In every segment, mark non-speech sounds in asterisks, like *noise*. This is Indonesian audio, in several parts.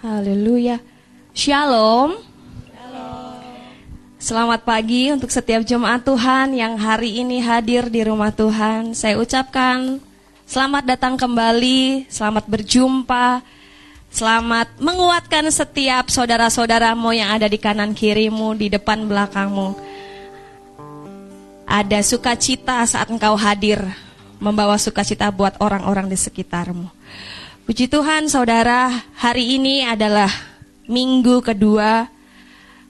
Haleluya. Shalom. Selamat pagi untuk setiap jemaat Tuhan yang hari ini hadir di rumah Tuhan. Saya ucapkan selamat datang kembali, selamat berjumpa, selamat menguatkan setiap saudara-saudaramu yang ada di kanan kirimu, di depan belakangmu. Ada sukacita saat engkau hadir, membawa sukacita buat orang-orang di sekitarmu. Puji Tuhan saudara, hari ini adalah minggu kedua.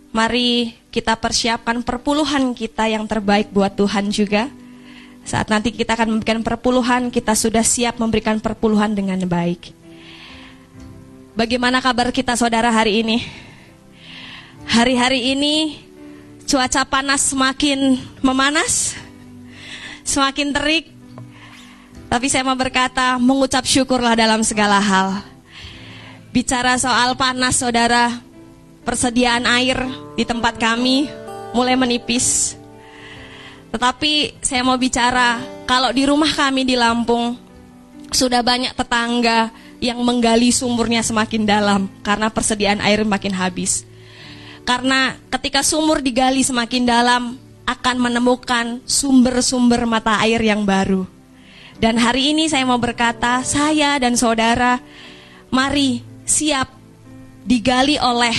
Mari kita persiapkan perpuluhan kita yang terbaik buat Tuhan juga. Saat nanti kita akan memberikan perpuluhan, kita sudah siap memberikan perpuluhan dengan baik. Bagaimana kabar kita saudara hari ini? Hari-hari ini cuaca panas semakin memanas, semakin terik. Tapi saya mau berkata, mengucap syukurlah dalam segala hal. Bicara soal panas saudara, persediaan air di tempat kami mulai menipis. Tetapi saya mau bicara, kalau di rumah kami di Lampung sudah banyak tetangga yang menggali sumurnya semakin dalam karena persediaan air makin habis. Karena ketika sumur digali semakin dalam akan menemukan sumber-sumber mata air yang baru. Dan hari ini saya mau berkata, saya dan saudara, mari siap digali oleh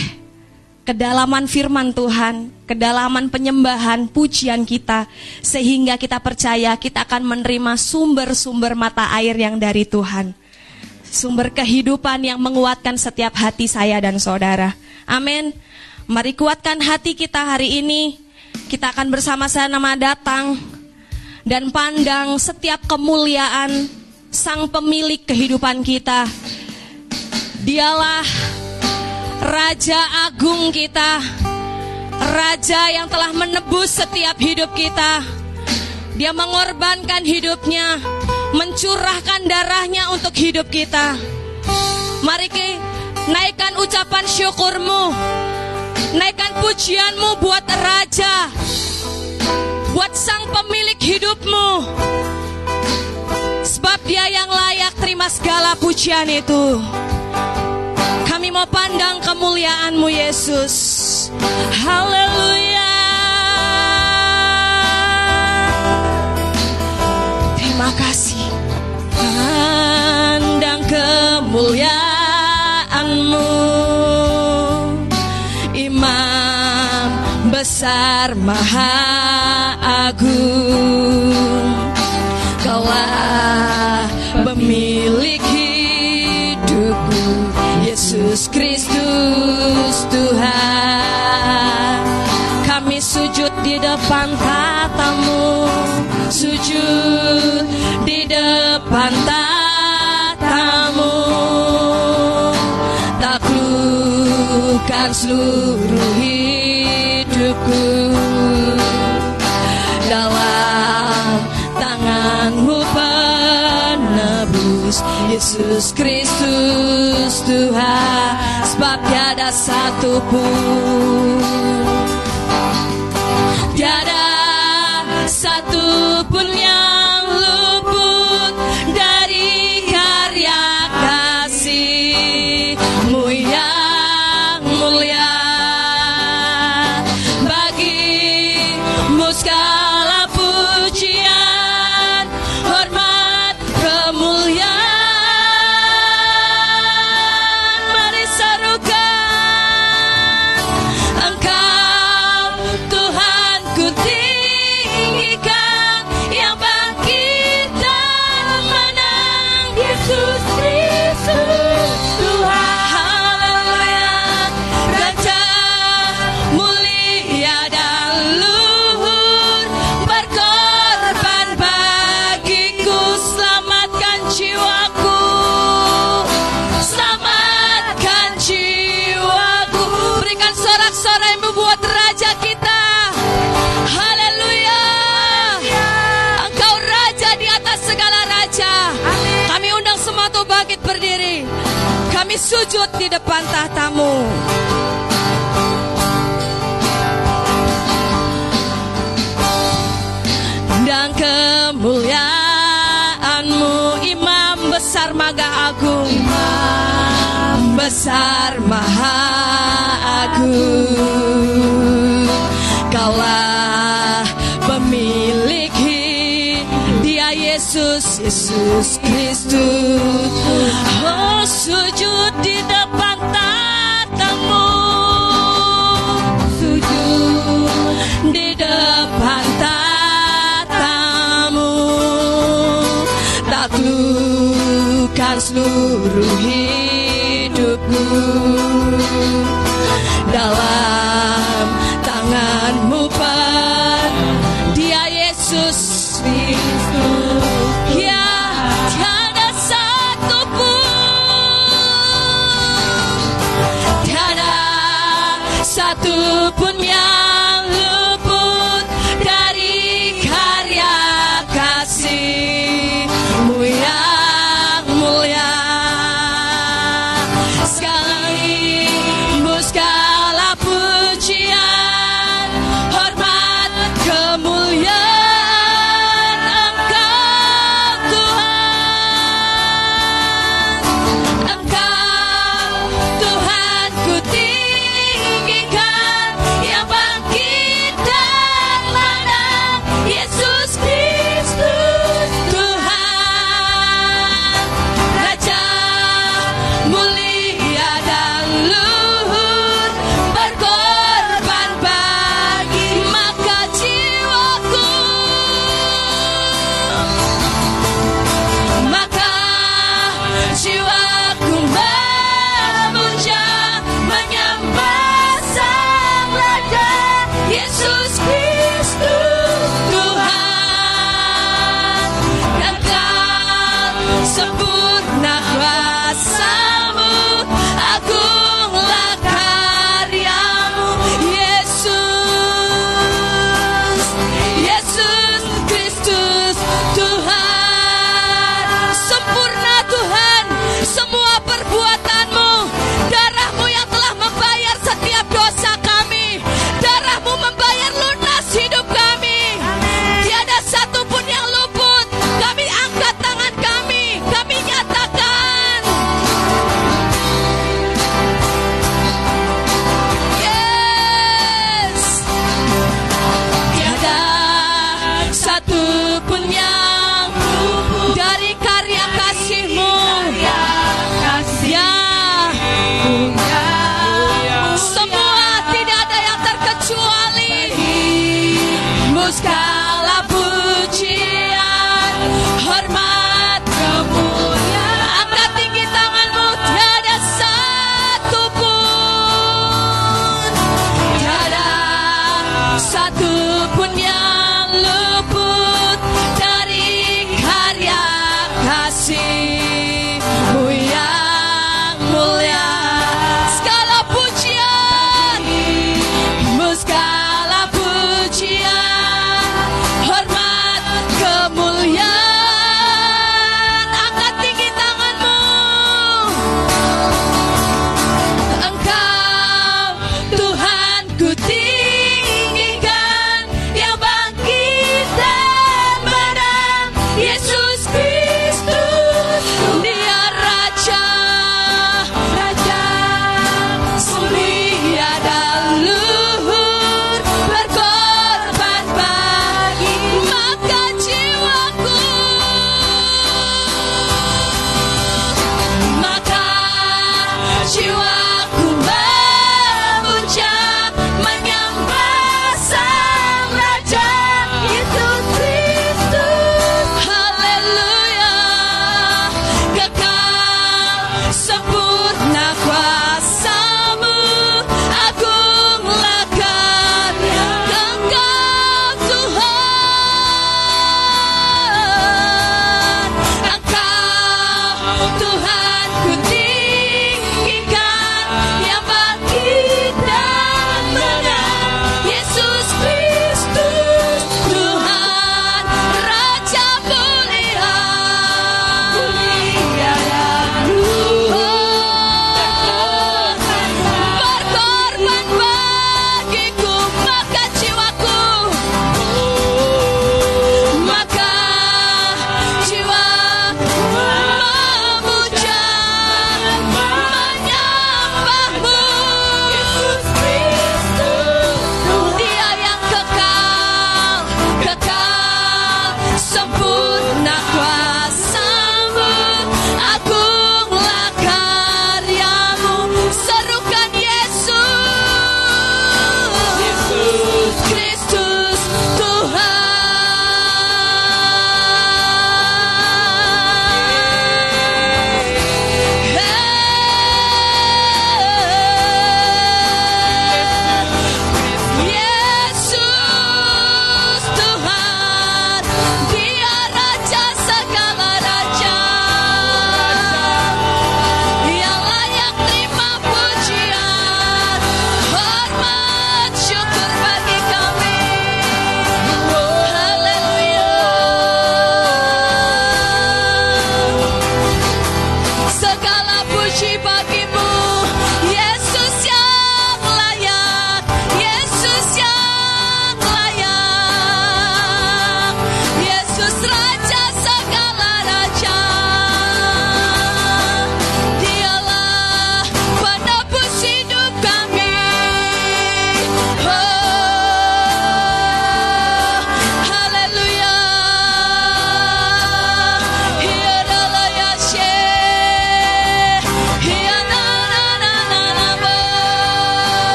kedalaman firman Tuhan, kedalaman penyembahan, pujian kita, sehingga kita percaya kita akan menerima sumber-sumber mata air yang dari Tuhan. Sumber kehidupan yang menguatkan setiap hati saya dan saudara. Amin. Mari kuatkan hati kita hari ini. Kita akan bersama-sama datang dan pandang setiap kemuliaan Sang Pemilik kehidupan kita. Dialah Raja Agung kita, Raja yang telah menebus setiap hidup kita. Dia mengorbankan hidupnya, mencurahkan darahnya untuk hidup kita. Mari kita naikkan ucapan syukurmu, naikkan pujianmu buat Raja, buat sang pemilik hidupmu. Sebab dia yang layak terima segala pujian itu. Kami mau pandang kemuliaanmu Yesus. Haleluya. Besar maha agung. Kaulah pemilik hidupku Yesus Kristus Tuhan. Kami sujud di depan tatamu Sujud di depan tatamu Taklukkan seluruh Yesus Kristus Tuhan sebab tiada satu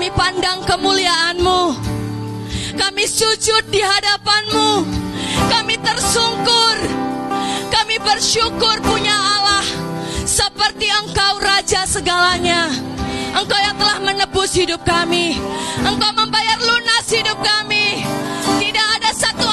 Kami pandang kemuliaan-Mu. Kami sujud di hadapan-Mu. Kami tersungkur. Kami bersyukur punya Allah seperti Engkau Raja segalanya. Engkau yang telah menebus hidup kami. Engkau membayar lunas hidup kami. Tidak ada satu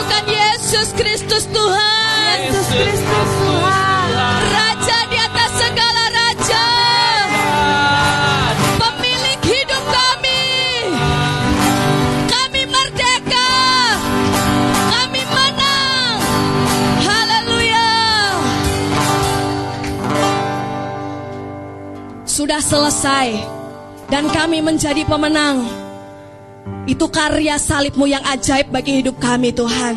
Serukan Yesus Kristus Tuhan. Yesus Kristus Tuhan. Raja di atas segala raja. Pemilik hidup kami. Kami merdeka. Kami menang. Haleluya. Sudah selesai. Dan kami menjadi pemenang Itu karya salibmu yang ajaib bagi hidup kami Tuhan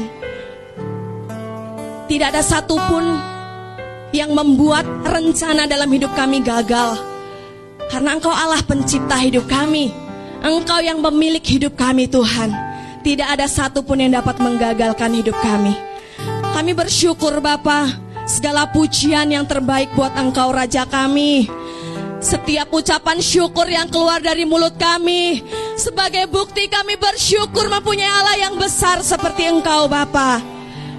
Tidak ada satupun yang membuat rencana dalam hidup kami gagal. Karena Engkau Allah pencipta hidup kami. Engkau yang pemilik hidup kami Tuhan. Tidak ada satupun yang dapat menggagalkan hidup kami. Kami bersyukur Bapa Segala pujian yang terbaik buat Engkau Raja kami. Setiap ucapan syukur yang keluar dari mulut kami sebagai bukti kami bersyukur mempunyai Allah yang besar seperti Engkau Bapa.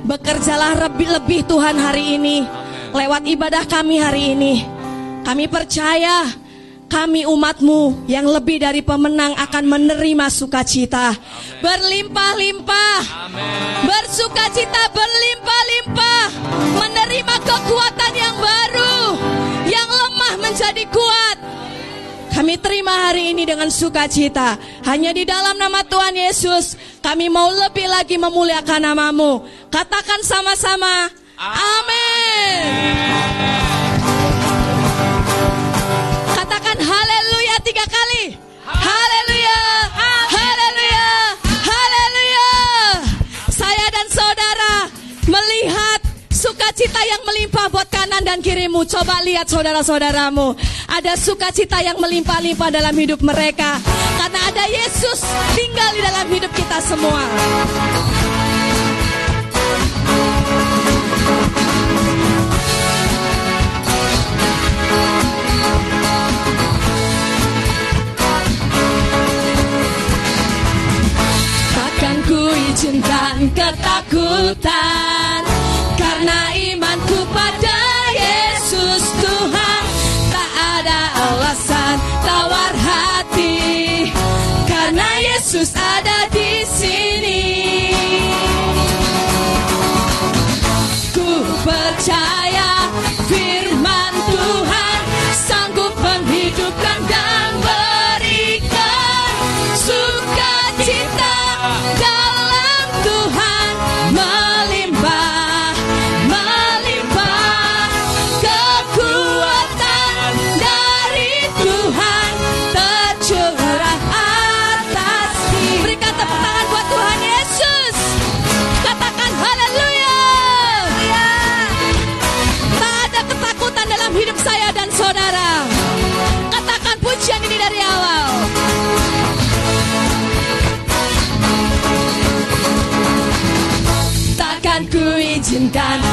Bekerjalah lebih-lebih Tuhan hari ini lewat ibadah kami hari ini. Kami percaya kami umatmu yang lebih dari pemenang akan menerima sukacita. Berlimpah-limpah. Bersukacita berlimpah-limpah. Menerima kekuatan yang baru. Yang lemah menjadi kuat. Kami terima hari ini dengan sukacita. Hanya di dalam nama Tuhan Yesus, kami mau lebih lagi memuliakan namamu. Katakan sama-sama, amin. Tiga kali. Haleluya, haleluya, haleluya. Saya dan saudara melihat sukacita yang melimpah buat kanan dan kirimu. Coba lihat saudara-saudaramu. Ada sukacita yang melimpah-limpah dalam hidup mereka. Karena ada Yesus tinggal di dalam hidup kita semua. Izinkan ketakutan Karena imanku pada Yesus Tuhan. Tak ada alasan tawar hati Karena Yesus ada izinkan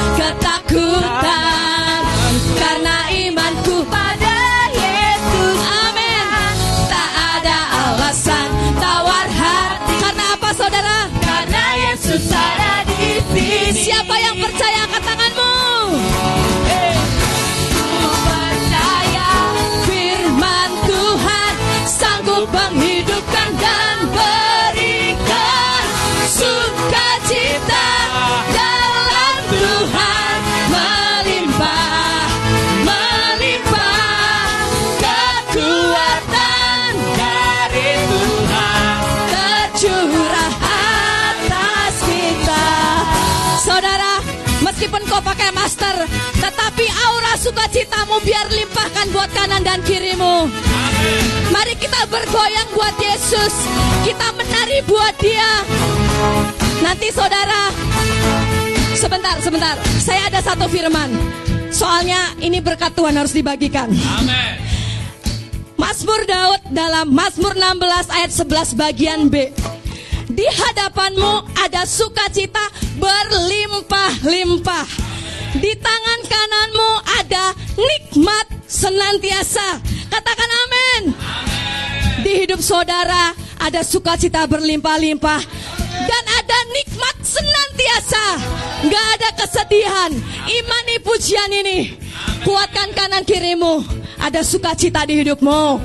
sukacitamu biar limpahkan buat kanan dan kirimu Mari kita bergoyang buat Yesus Kita menari buat dia Nanti saudara Sebentar, sebentar Saya ada satu firman Soalnya ini berkat Tuhan harus dibagikan Amin. Mazmur Daud dalam Mazmur 16 ayat 11 bagian B. Di hadapanmu ada sukacita berlimpah-limpah. Di tangan kananmu ada nikmat senantiasa. Katakan amin. Di hidup saudara ada sukacita berlimpah-limpah dan ada nikmat senantiasa. Gak ada kesedihan. Imani pujian ini. Kuatkan kanan kirimu. Ada sukacita di hidupmu.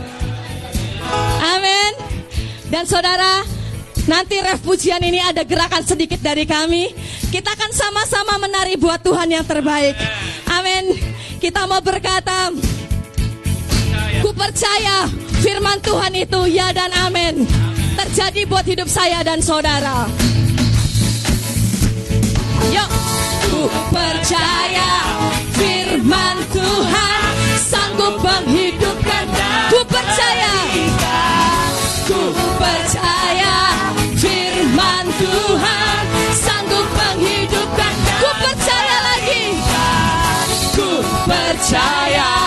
Amin. Dan saudara, nanti ref pujian ini ada gerakan sedikit dari kami. Kita akan sama-sama menari buat Tuhan yang terbaik. Amin. Kita mau berkata, Ku percaya firman Tuhan itu ya dan amin. Terjadi buat hidup saya dan saudara. Yuk. Ku percaya firman Tuhan sanggup menghidupkan. Ku percaya. Ku percaya percaya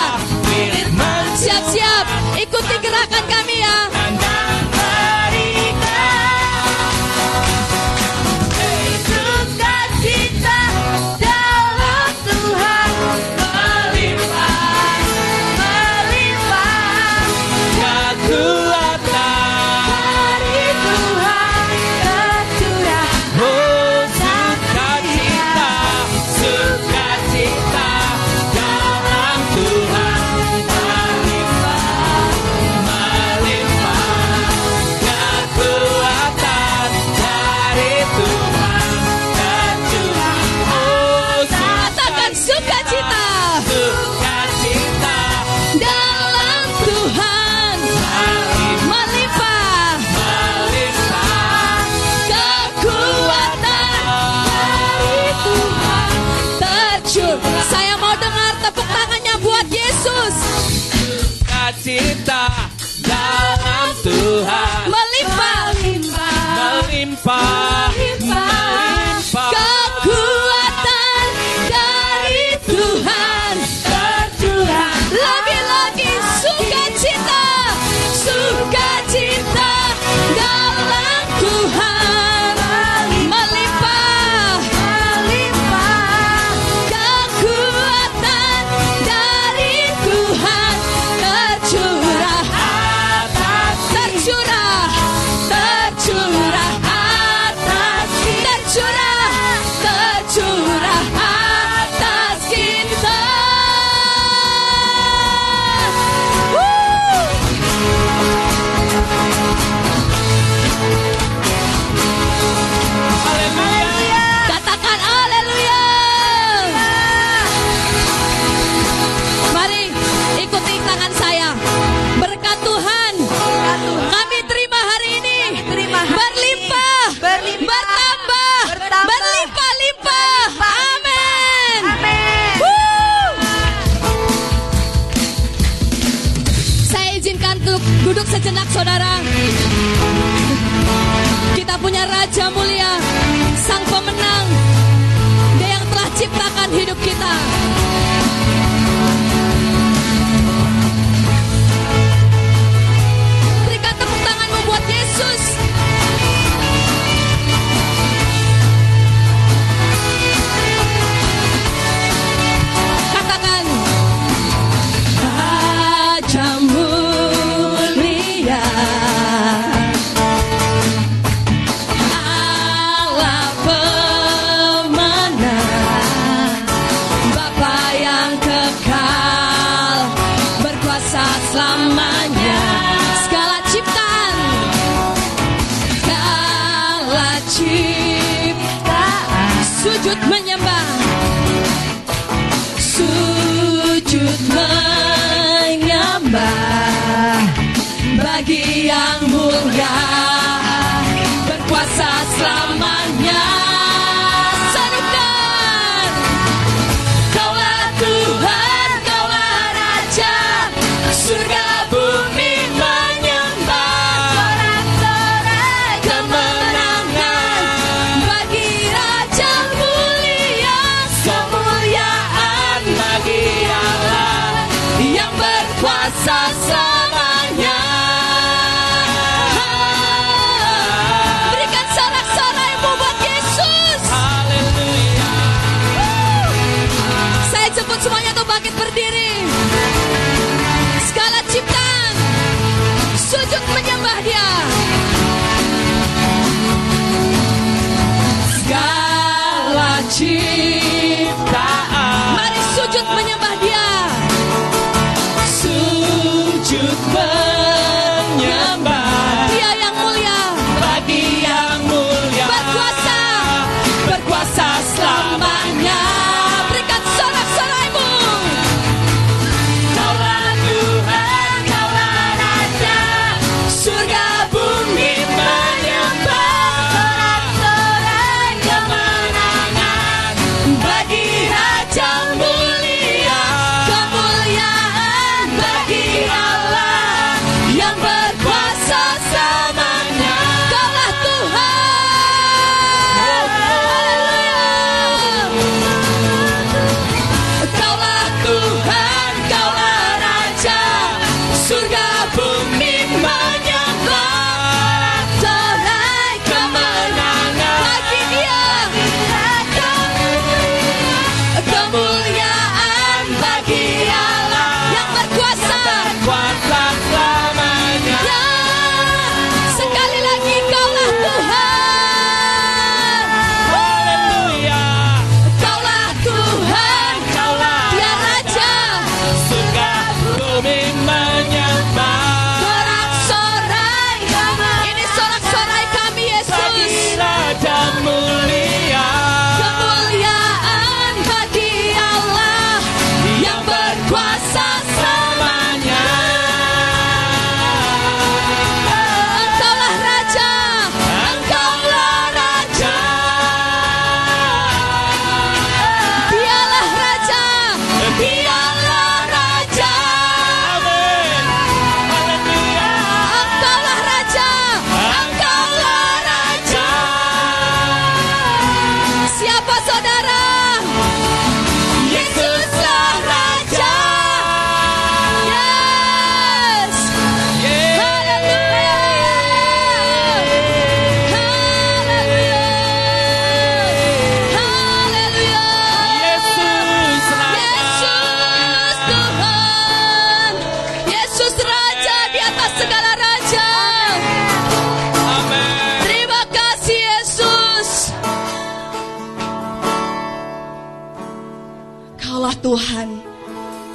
melimpah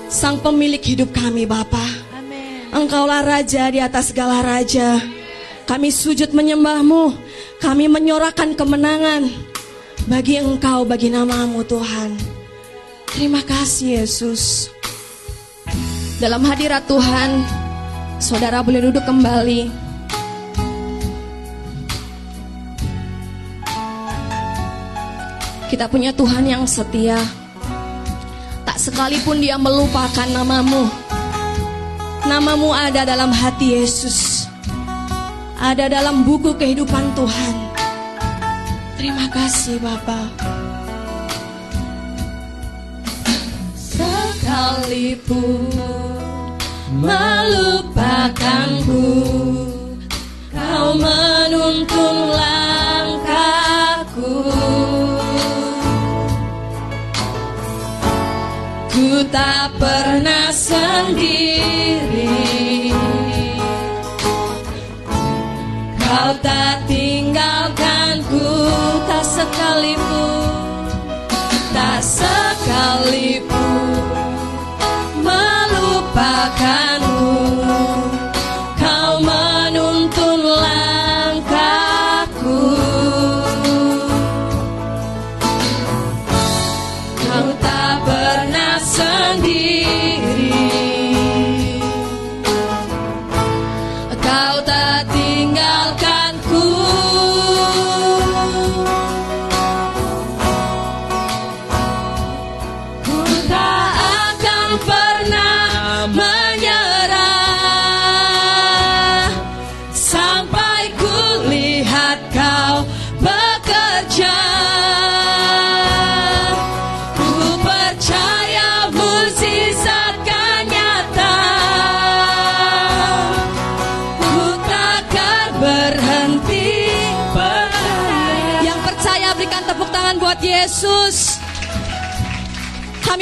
Sang pemilik hidup kami Bapa. Engkaulah Raja di atas segala Raja. Kami sujud menyembahmu, kami menyorakan kemenangan bagi Engkau, bagi namamu Tuhan. Terima kasih Yesus. Dalam hadirat Tuhan, saudara boleh duduk kembali. Kita punya Tuhan yang setia. Tak sekalipun dia melupakan namamu. Namamu ada dalam hati Yesus. Ada dalam buku kehidupan Tuhan. Terima kasih Bapak. Sekalipun melupakanku, kau menuntun Ku tak pernah sendiri. Kau tak tinggalkanku Tak sekalipun Tak sekalipun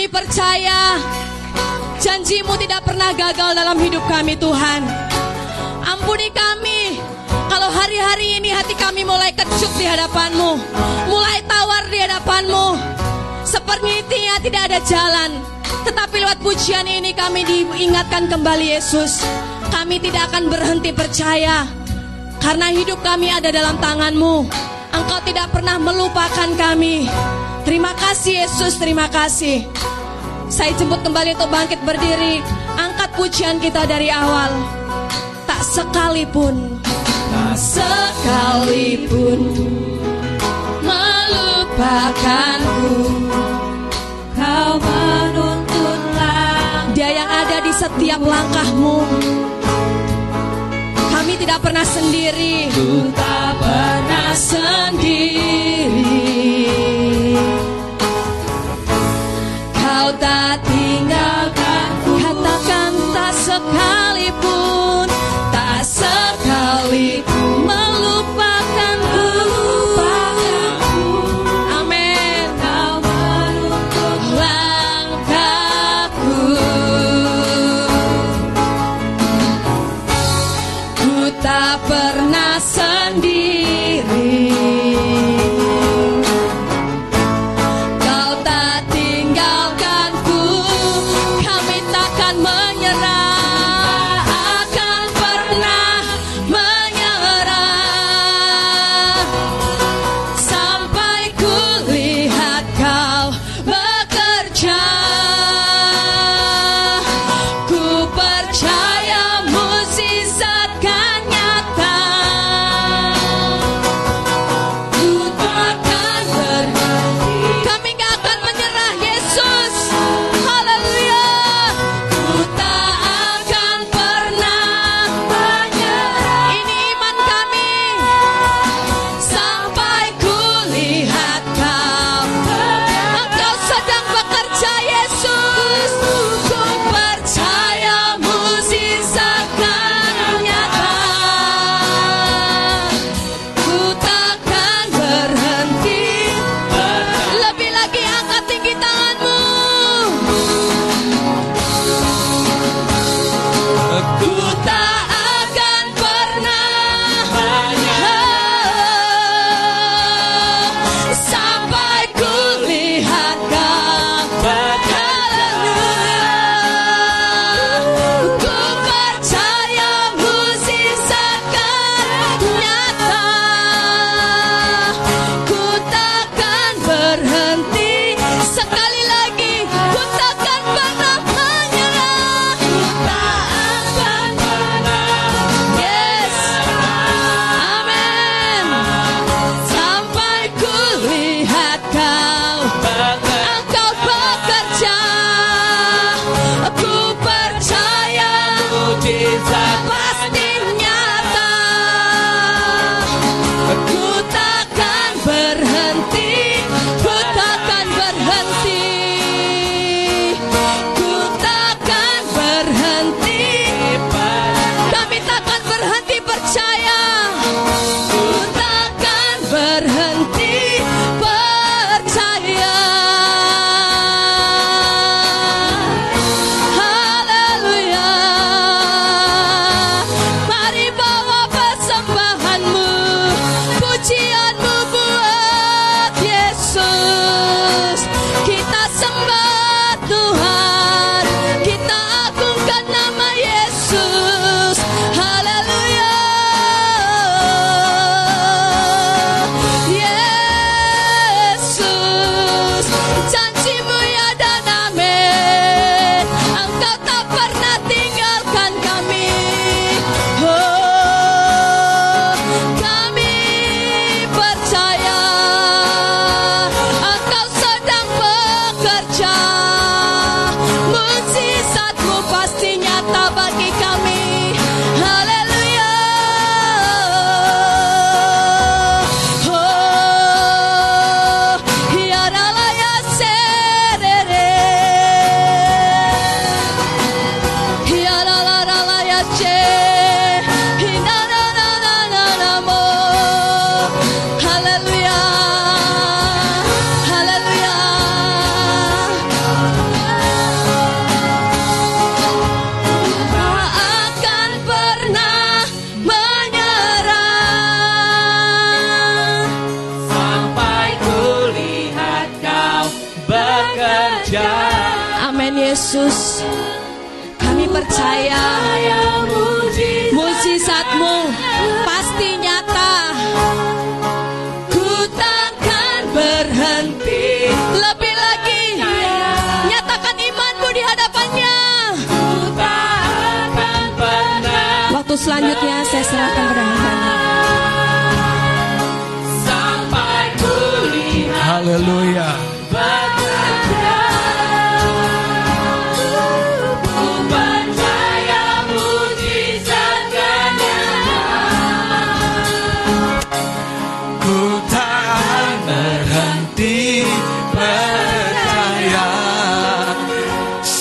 Kami percaya Janjimu tidak pernah gagal dalam hidup kami Tuhan. Ampuni kami Kalau hari-hari ini hati kami mulai kecup di hadapanmu Mulai tawar di hadapanmu. Sepertinya tidak ada jalan Tetapi lewat pujian ini kami diingatkan kembali Yesus. Kami tidak akan berhenti percaya Karena hidup kami ada dalam tanganmu. Engkau tidak pernah melupakan kami. Terima kasih Yesus, terima kasih Saya jemput kembali untuk bangkit berdiri. Angkat pujian kita dari awal. Tak sekalipun. Tak sekalipun. Melupakanku. Kau menuntun Dia yang ada di setiap langkahmu. Kami tidak pernah sendiri. Ku tak pernah sendiri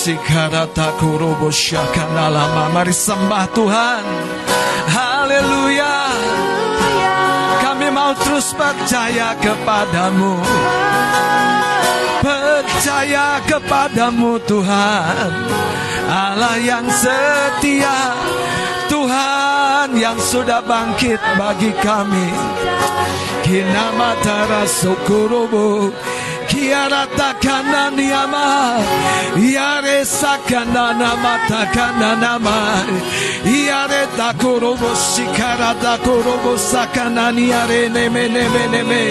Sikarata kurobo syakana lama Mari sembah Tuhan. Haleluya. Kami mau terus percaya kepadamu. Percaya kepadamu Tuhan. Allah yang setia. Tuhan yang sudah bangkit bagi kami. Kinamatara sokurobo Kiarata kananiama. Yare sakanana mata kananama. Yare takorobo sikarata korobo sakanani yare neme neme neme.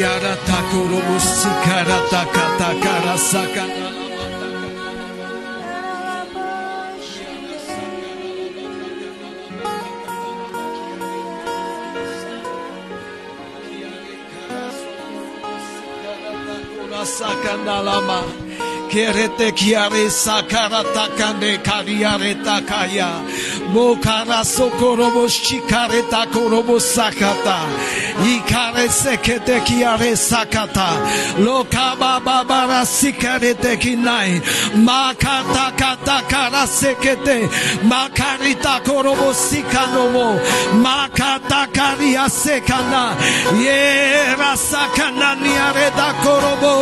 Yara takorobo sikarata kata kara sakanana. Sakandalama. Kerete kiare sakarata kande kariare takaya. Mokara sokorobo shikare takorobo sakata. Ikare sekete kiare sakata. Lokaba babara sikarete kinai. Makata kata kara sekete. Makarita korobo sikanomo. Makata karia sekana. Yera sakana niare da korobo.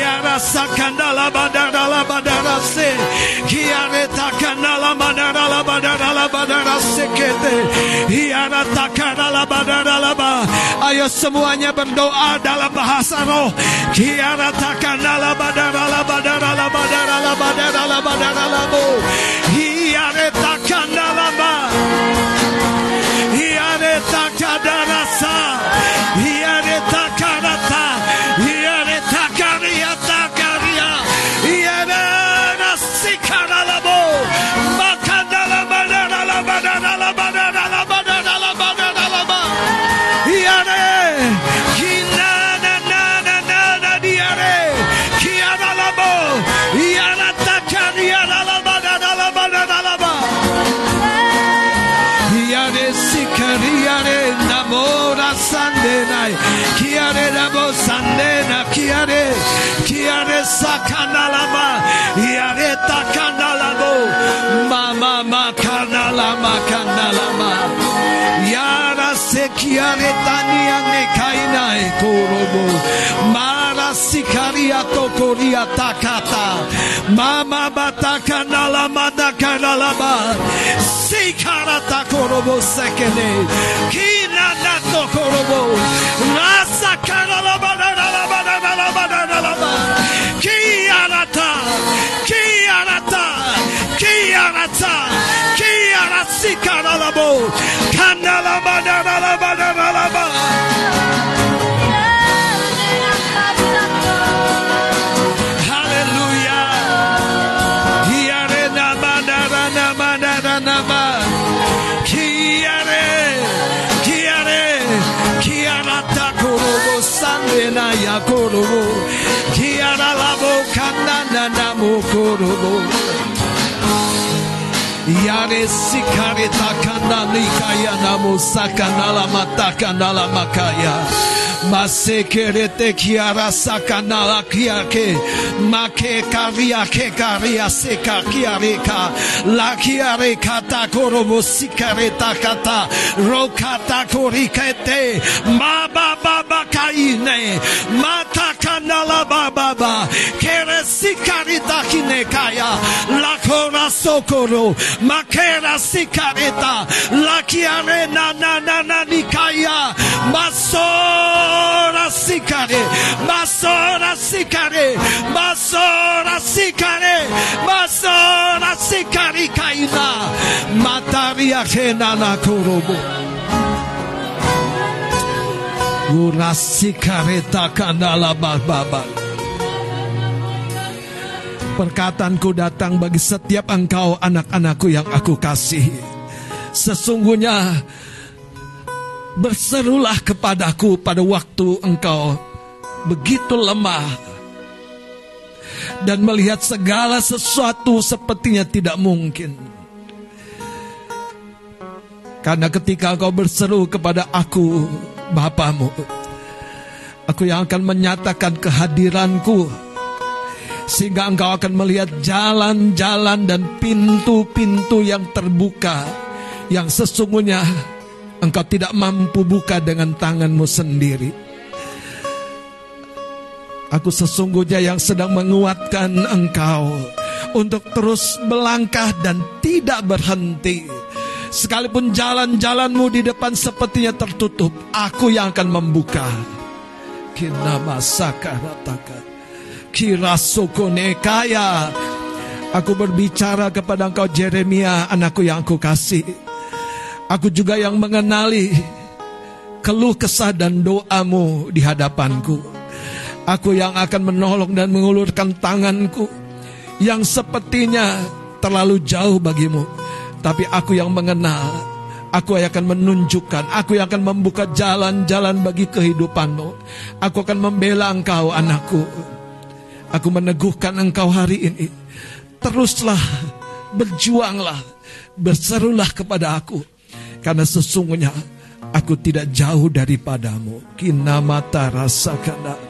Yara sakana la badara la badara se. Kiare takana la badara la badara la badara sekete. Yara takana la badara la ba. Ayo semuanya berdoa dalam bahasa roh. Kiara takana la badara la badara la badara la badara la badara la bo. koria takata. Mama bataka nala madaka nalaba. Sikara takorobo sekene. Kina nato korobo. Rasa karalaba nalaba nalaba nalaba. Kiarata. Kiarata. Kiarata. Kiarata. Sikara labo. Kanalaba nalaba nalaba. Yare sikare takanda nikaya namo sakanala matakandala makaya. Masekerete kiara sakanala kiake. Make karia ke karia seka kiareka. La kiare kata korobo sikare takata. Rokata korikete. Ma ba ba baba bakaine. Mata kanala baba ba. ba. Kere sikarita kinekaya. La kora sokoro. Makera sikareta. La kiare na na na na nikaya. Sikare. Masora sikare masora sikari kaina mataria kenana korobo Urasikare takandala bababa Perkataanku datang bagi setiap engkau anak-anakku yang aku kasihi Sesungguhnya Berserulah kepadaku pada waktu engkau begitu lemah dan melihat segala sesuatu sepertinya tidak mungkin. Karena ketika engkau berseru kepada aku, Bapamu, aku yang akan menyatakan kehadiranku, sehingga engkau akan melihat jalan-jalan dan pintu-pintu yang terbuka, yang sesungguhnya engkau tidak mampu buka dengan tanganmu sendiri. Aku sesungguhnya yang sedang menguatkan engkau untuk terus melangkah dan tidak berhenti. Sekalipun jalan-jalanmu di depan sepertinya tertutup, aku yang akan membuka. Kinama sakarataka. Kirasokone kaya. Aku berbicara kepada engkau Jeremia, anakku yang aku kasih. Aku juga yang mengenali keluh kesah dan doamu di hadapanku. Aku yang akan menolong dan mengulurkan tanganku yang sepertinya terlalu jauh bagimu. Tapi aku yang mengenal, aku yang akan menunjukkan, aku yang akan membuka jalan-jalan bagi kehidupanmu. Aku akan membela engkau anakku. Aku meneguhkan engkau hari ini. Teruslah, berjuanglah, berserulah kepada aku. Karena sesungguhnya aku tidak jauh daripadamu. Kinamata rasakan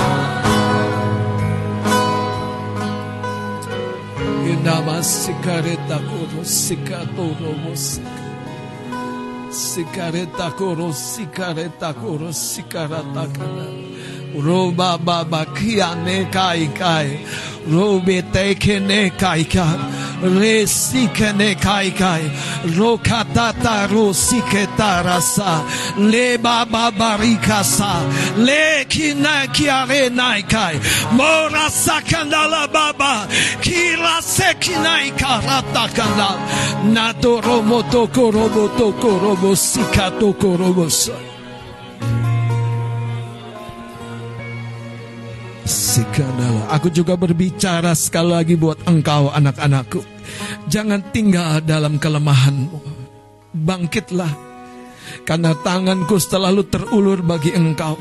Nama sikareta koro sikatoro musika. Sikareta koro, sikareta koro, sikarata kara. Roba baba kia ne kai kai. Robe teke ne kai kai. Re sike ne kai kai. Rokatata ro sike tarasa. Le baba barika sa. Le kina kia re nai kai. Mora sakandala baba. Kira se kinai karata kanda. Nato romo toko romo toko romo. Aku juga berbicara sekali lagi buat engkau anak-anakku. Jangan tinggal dalam kelemahanmu. Bangkitlah. Karena tanganku selalu terulur bagi engkau.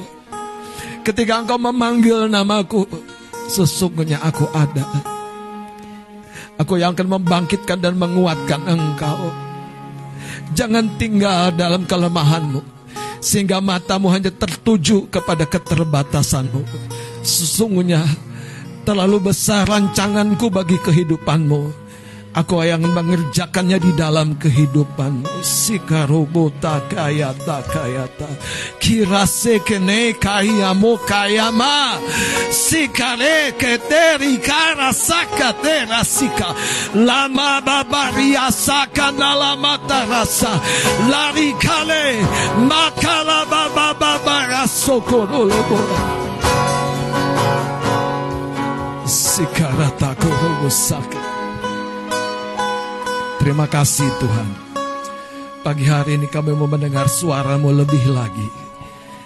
Ketika engkau memanggil namaku, sesungguhnya aku ada. Aku yang akan membangkitkan dan menguatkan engkau. Jangan tinggal dalam kelemahanmu. Sehingga matamu hanya tertuju kepada keterbatasanmu. Sesungguhnya terlalu besar rancanganku bagi kehidupanmu. Aku yang mengerjakannya di dalam kehidupan. Sikarobota kayata kayata. Kirase kene kayamo kayama. Sikare keteri kara saka tera sika. Lama babaria saka nalama tarasa. Lari kale makala baba babara sokorolobora. Sikarata korobosaka. Terima kasih Tuhan. Pagi hari ini kami mau mendengar suaramu lebih lagi.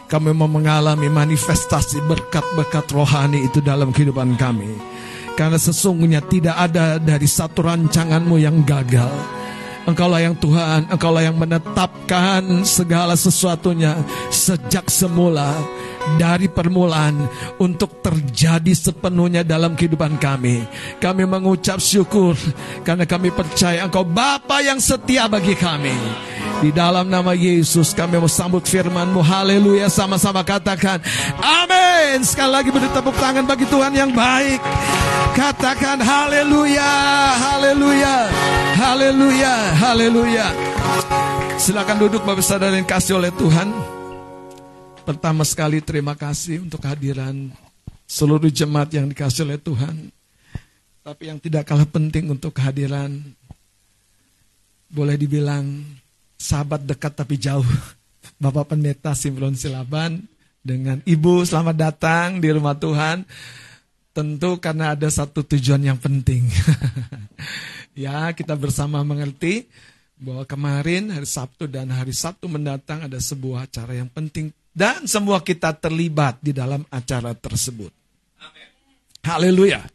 Kami mau mengalami manifestasi berkat-berkat rohani itu dalam kehidupan kami. Karena sesungguhnya tidak ada dari satu rancanganmu yang gagal. Engkaulah yang Tuhan, Engkaulah yang menetapkan segala sesuatunya sejak semula dari permulaan untuk terjadi sepenuhnya dalam kehidupan kami. Kami mengucap syukur karena kami percaya Engkau Bapa yang setia bagi kami. Di dalam nama Yesus kami mau sambut firman-Mu. Haleluya sama-sama katakan amin. Sekali lagi beri tepuk tangan bagi Tuhan yang baik. Katakan haleluya, haleluya, haleluya, haleluya. Silakan duduk Bapak Saudara yang kasih oleh Tuhan. Pertama sekali terima kasih untuk kehadiran seluruh jemaat yang dikasih oleh Tuhan. Tapi yang tidak kalah penting untuk kehadiran boleh dibilang sahabat dekat tapi jauh. *laughs* Bapak Pendeta Simron Silaban dengan Ibu selamat datang di rumah Tuhan. Tentu karena ada satu tujuan yang penting. *laughs* ya, kita bersama mengerti bahwa kemarin hari Sabtu dan hari Sabtu mendatang ada sebuah acara yang penting dan semua kita terlibat di dalam acara tersebut. Haleluya.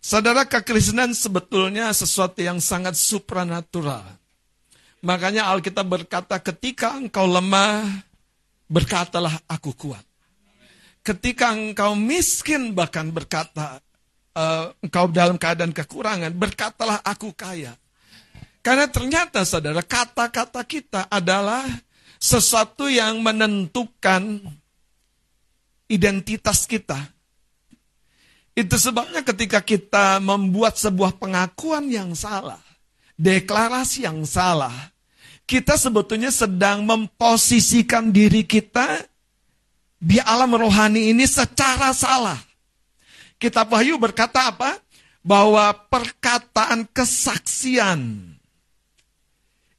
Saudara kekristenan sebetulnya sesuatu yang sangat supranatural. Makanya Alkitab berkata ketika engkau lemah, berkatalah aku kuat. Ketika engkau miskin bahkan berkata, uh, engkau dalam keadaan kekurangan, berkatalah aku kaya. Karena ternyata saudara, kata-kata kita adalah sesuatu yang menentukan identitas kita. Itu sebabnya ketika kita membuat sebuah pengakuan yang salah, deklarasi yang salah, kita sebetulnya sedang memposisikan diri kita di alam rohani ini secara salah. Kitab Wahyu berkata apa? Bahwa perkataan kesaksian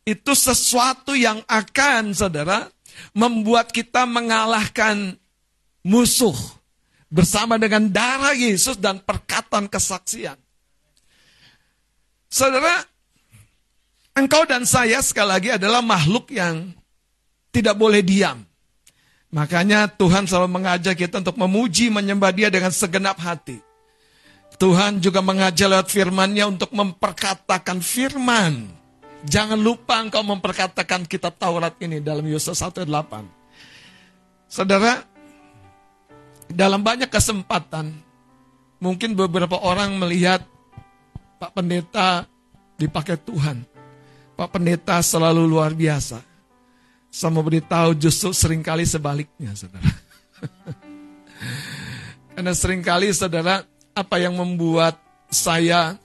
itu sesuatu yang akan, saudara, membuat kita mengalahkan musuh bersama dengan darah Yesus dan perkataan kesaksian. Saudara, engkau dan saya sekali lagi adalah makhluk yang tidak boleh diam. Makanya Tuhan selalu mengajak kita untuk memuji, menyembah dia dengan segenap hati. Tuhan juga mengajak lewat firman-Nya untuk memperkatakan firman. Jangan lupa engkau memperkatakan kitab Taurat ini dalam Yosua 1:8. Saudara, dalam banyak kesempatan, mungkin beberapa orang melihat Pak Pendeta dipakai Tuhan. Pak Pendeta selalu luar biasa. Saya mau beritahu justru sering kali sebaliknya, saudara. *laughs* Karena sering kali, saudara, apa yang membuat saya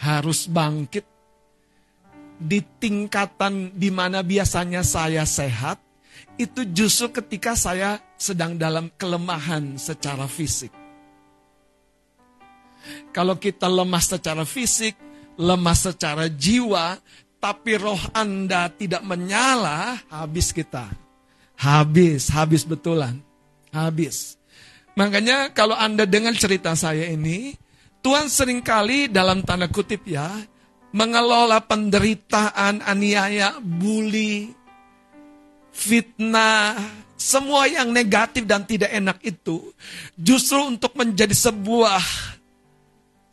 harus bangkit di tingkatan di mana biasanya saya sehat, itu justru ketika saya sedang dalam kelemahan secara fisik. Kalau kita lemah secara fisik, lemah secara jiwa, tapi roh Anda tidak menyala, habis kita. Habis, habis betulan. Habis. Makanya kalau Anda dengar cerita saya ini, Tuhan sering kali dalam tanda kutip ya, mengelola penderitaan, aniaya, bully, fitnah, semua yang negatif dan tidak enak itu justru untuk menjadi sebuah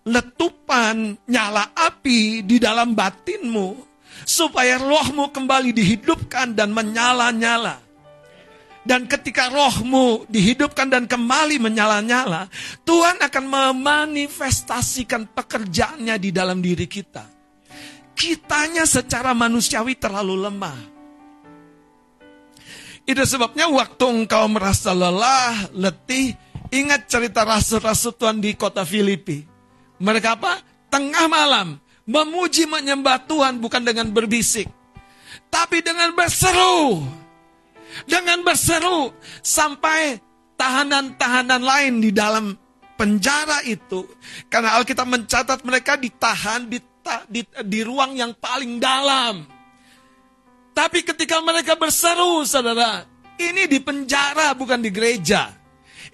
letupan nyala api di dalam batinmu supaya rohmu kembali dihidupkan dan menyala-nyala. Dan ketika rohmu dihidupkan dan kembali menyala-nyala, Tuhan akan memanifestasikan pekerjaannya di dalam diri kita. Kitanya secara manusiawi terlalu lemah. Itu sebabnya waktu engkau merasa lelah, letih, ingat cerita rasul-rasul Tuhan di kota Filipi. Mereka apa? Tengah malam, Memuji menyembah Tuhan bukan dengan berbisik. Tapi dengan berseru. Dengan berseru. Sampai tahanan-tahanan lain di dalam penjara itu. Karena Alkitab mencatat mereka ditahan di, di, di ruang yang paling dalam. Tapi ketika mereka berseru, saudara, ini di penjara bukan di gereja.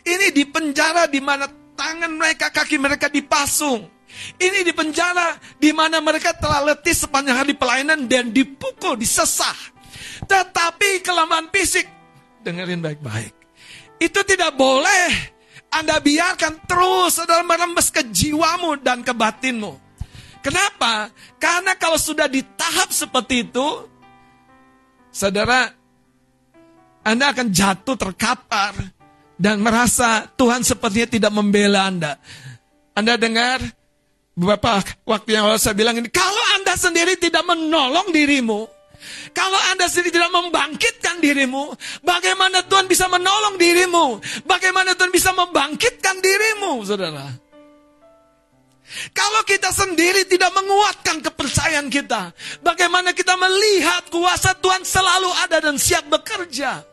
Ini di penjara di mana tangan mereka, kaki mereka dipasung. Ini di penjara di mana mereka telah letih sepanjang hari pelayanan dan dipukul, disesah. Tetapi kelemahan fisik, dengerin baik-baik. Itu tidak boleh Anda biarkan terus dalam merembes ke jiwamu dan ke batinmu. Kenapa? Karena kalau sudah di tahap seperti itu, saudara, Anda akan jatuh terkapar dan merasa Tuhan sepertinya tidak membela Anda. Anda dengar Beberapa waktu yang lalu saya bilang ini, kalau Anda sendiri tidak menolong dirimu, kalau Anda sendiri tidak membangkitkan dirimu, bagaimana Tuhan bisa menolong dirimu? Bagaimana Tuhan bisa membangkitkan dirimu, saudara? Kita sendiri tidak menguatkan kepercayaan kita. Bagaimana kita melihat kuasa Tuhan selalu ada dan siap bekerja.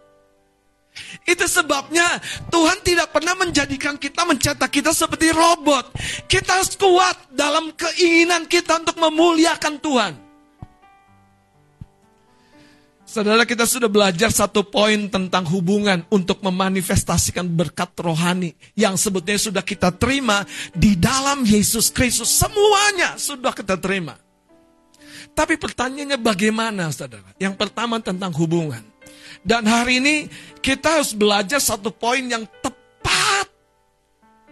Itu sebabnya Tuhan tidak pernah menjadikan kita mencetak kita seperti robot. Kita harus kuat dalam keinginan kita untuk memuliakan Tuhan. Saudara kita sudah belajar satu poin tentang hubungan untuk memanifestasikan berkat rohani yang sebetulnya sudah kita terima di dalam Yesus Kristus. Semuanya sudah kita terima. Tapi pertanyaannya bagaimana saudara? Yang pertama tentang hubungan. Dan hari ini kita harus belajar satu poin yang tepat.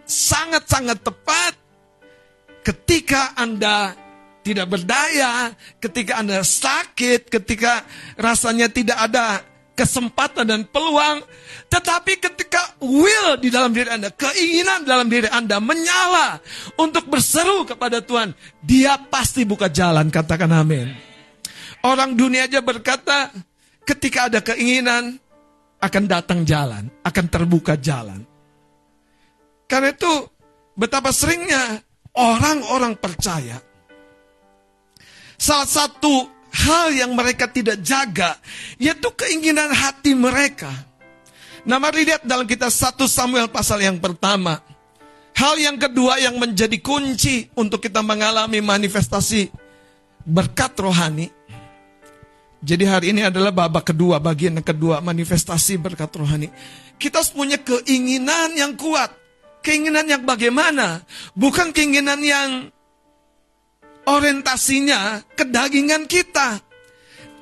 Sangat-sangat tepat. Ketika Anda tidak berdaya, ketika Anda sakit, ketika rasanya tidak ada kesempatan dan peluang, tetapi ketika will di dalam diri Anda, keinginan dalam diri Anda menyala untuk berseru kepada Tuhan, Dia pasti buka jalan, katakan amin. Orang dunia aja berkata, ketika ada keinginan, akan datang jalan, akan terbuka jalan. Karena itu, betapa seringnya orang-orang percaya Salah satu hal yang mereka tidak jaga, yaitu keinginan hati mereka. Nah mari lihat dalam kita 1 Samuel pasal yang pertama. Hal yang kedua yang menjadi kunci untuk kita mengalami manifestasi berkat rohani. Jadi hari ini adalah babak kedua, bagian yang kedua, manifestasi berkat rohani. Kita punya keinginan yang kuat. Keinginan yang bagaimana? Bukan keinginan yang orientasinya kedagingan kita.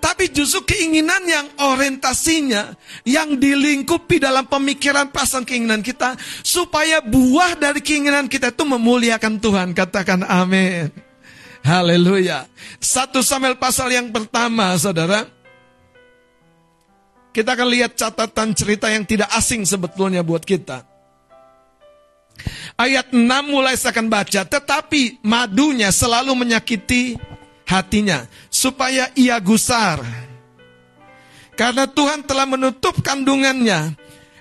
Tapi justru keinginan yang orientasinya, yang dilingkupi dalam pemikiran perasaan keinginan kita, supaya buah dari keinginan kita itu memuliakan Tuhan. Katakan amin. Haleluya. Satu Samuel pasal yang pertama, saudara. Kita akan lihat catatan cerita yang tidak asing sebetulnya buat kita. Ayat 6 mulai saya akan baca. Tetapi madunya selalu menyakiti hatinya. Supaya ia gusar. Karena Tuhan telah menutup kandungannya.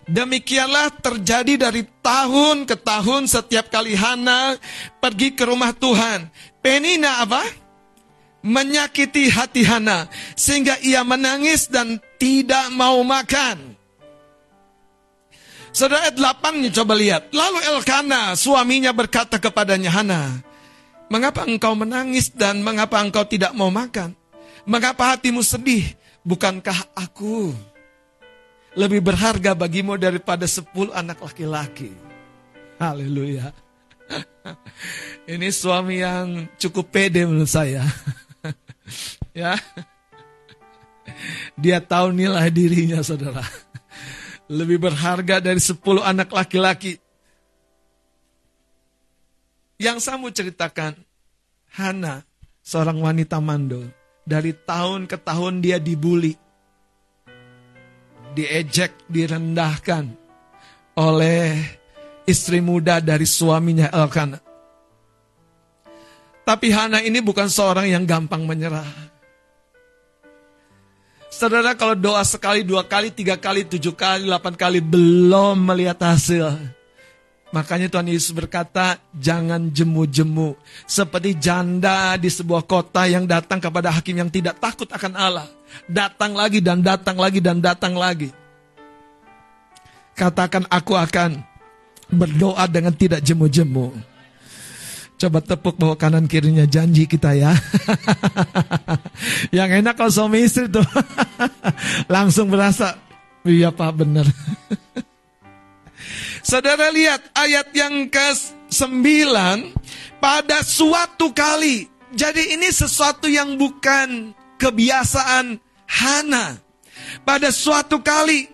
Demikianlah terjadi dari tahun ke tahun setiap kali Hana pergi ke rumah Tuhan. Penina apa? Menyakiti hati Hana. Sehingga ia menangis dan tidak mau makan. Saudara ayat 8 coba lihat. Lalu Elkana suaminya berkata kepadanya Hana, Mengapa engkau menangis dan mengapa engkau tidak mau makan? Mengapa hatimu sedih? Bukankah aku lebih berharga bagimu daripada sepuluh anak laki-laki? Haleluya. *laughs* Ini suami yang cukup pede menurut saya. *laughs* ya. Dia tahu nilai dirinya saudara lebih berharga dari sepuluh anak laki-laki. Yang saya mau ceritakan, Hana, seorang wanita mandul, dari tahun ke tahun dia dibully, diejek, direndahkan oleh istri muda dari suaminya Elkanah. Tapi Hana ini bukan seorang yang gampang menyerah. Saudara kalau doa sekali, dua kali, tiga kali, tujuh kali, delapan kali belum melihat hasil. Makanya Tuhan Yesus berkata, jangan jemu-jemu. Seperti janda di sebuah kota yang datang kepada hakim yang tidak takut akan Allah. Datang lagi dan datang lagi dan datang lagi. Katakan aku akan berdoa dengan tidak jemu-jemu. Coba tepuk bahwa kanan kirinya janji kita ya. *laughs* Yang enak kalau suami istri tuh *laughs* langsung berasa, iya pak benar. *laughs* Saudara lihat ayat yang ke-9 pada suatu kali. Jadi ini sesuatu yang bukan kebiasaan Hana. Pada suatu kali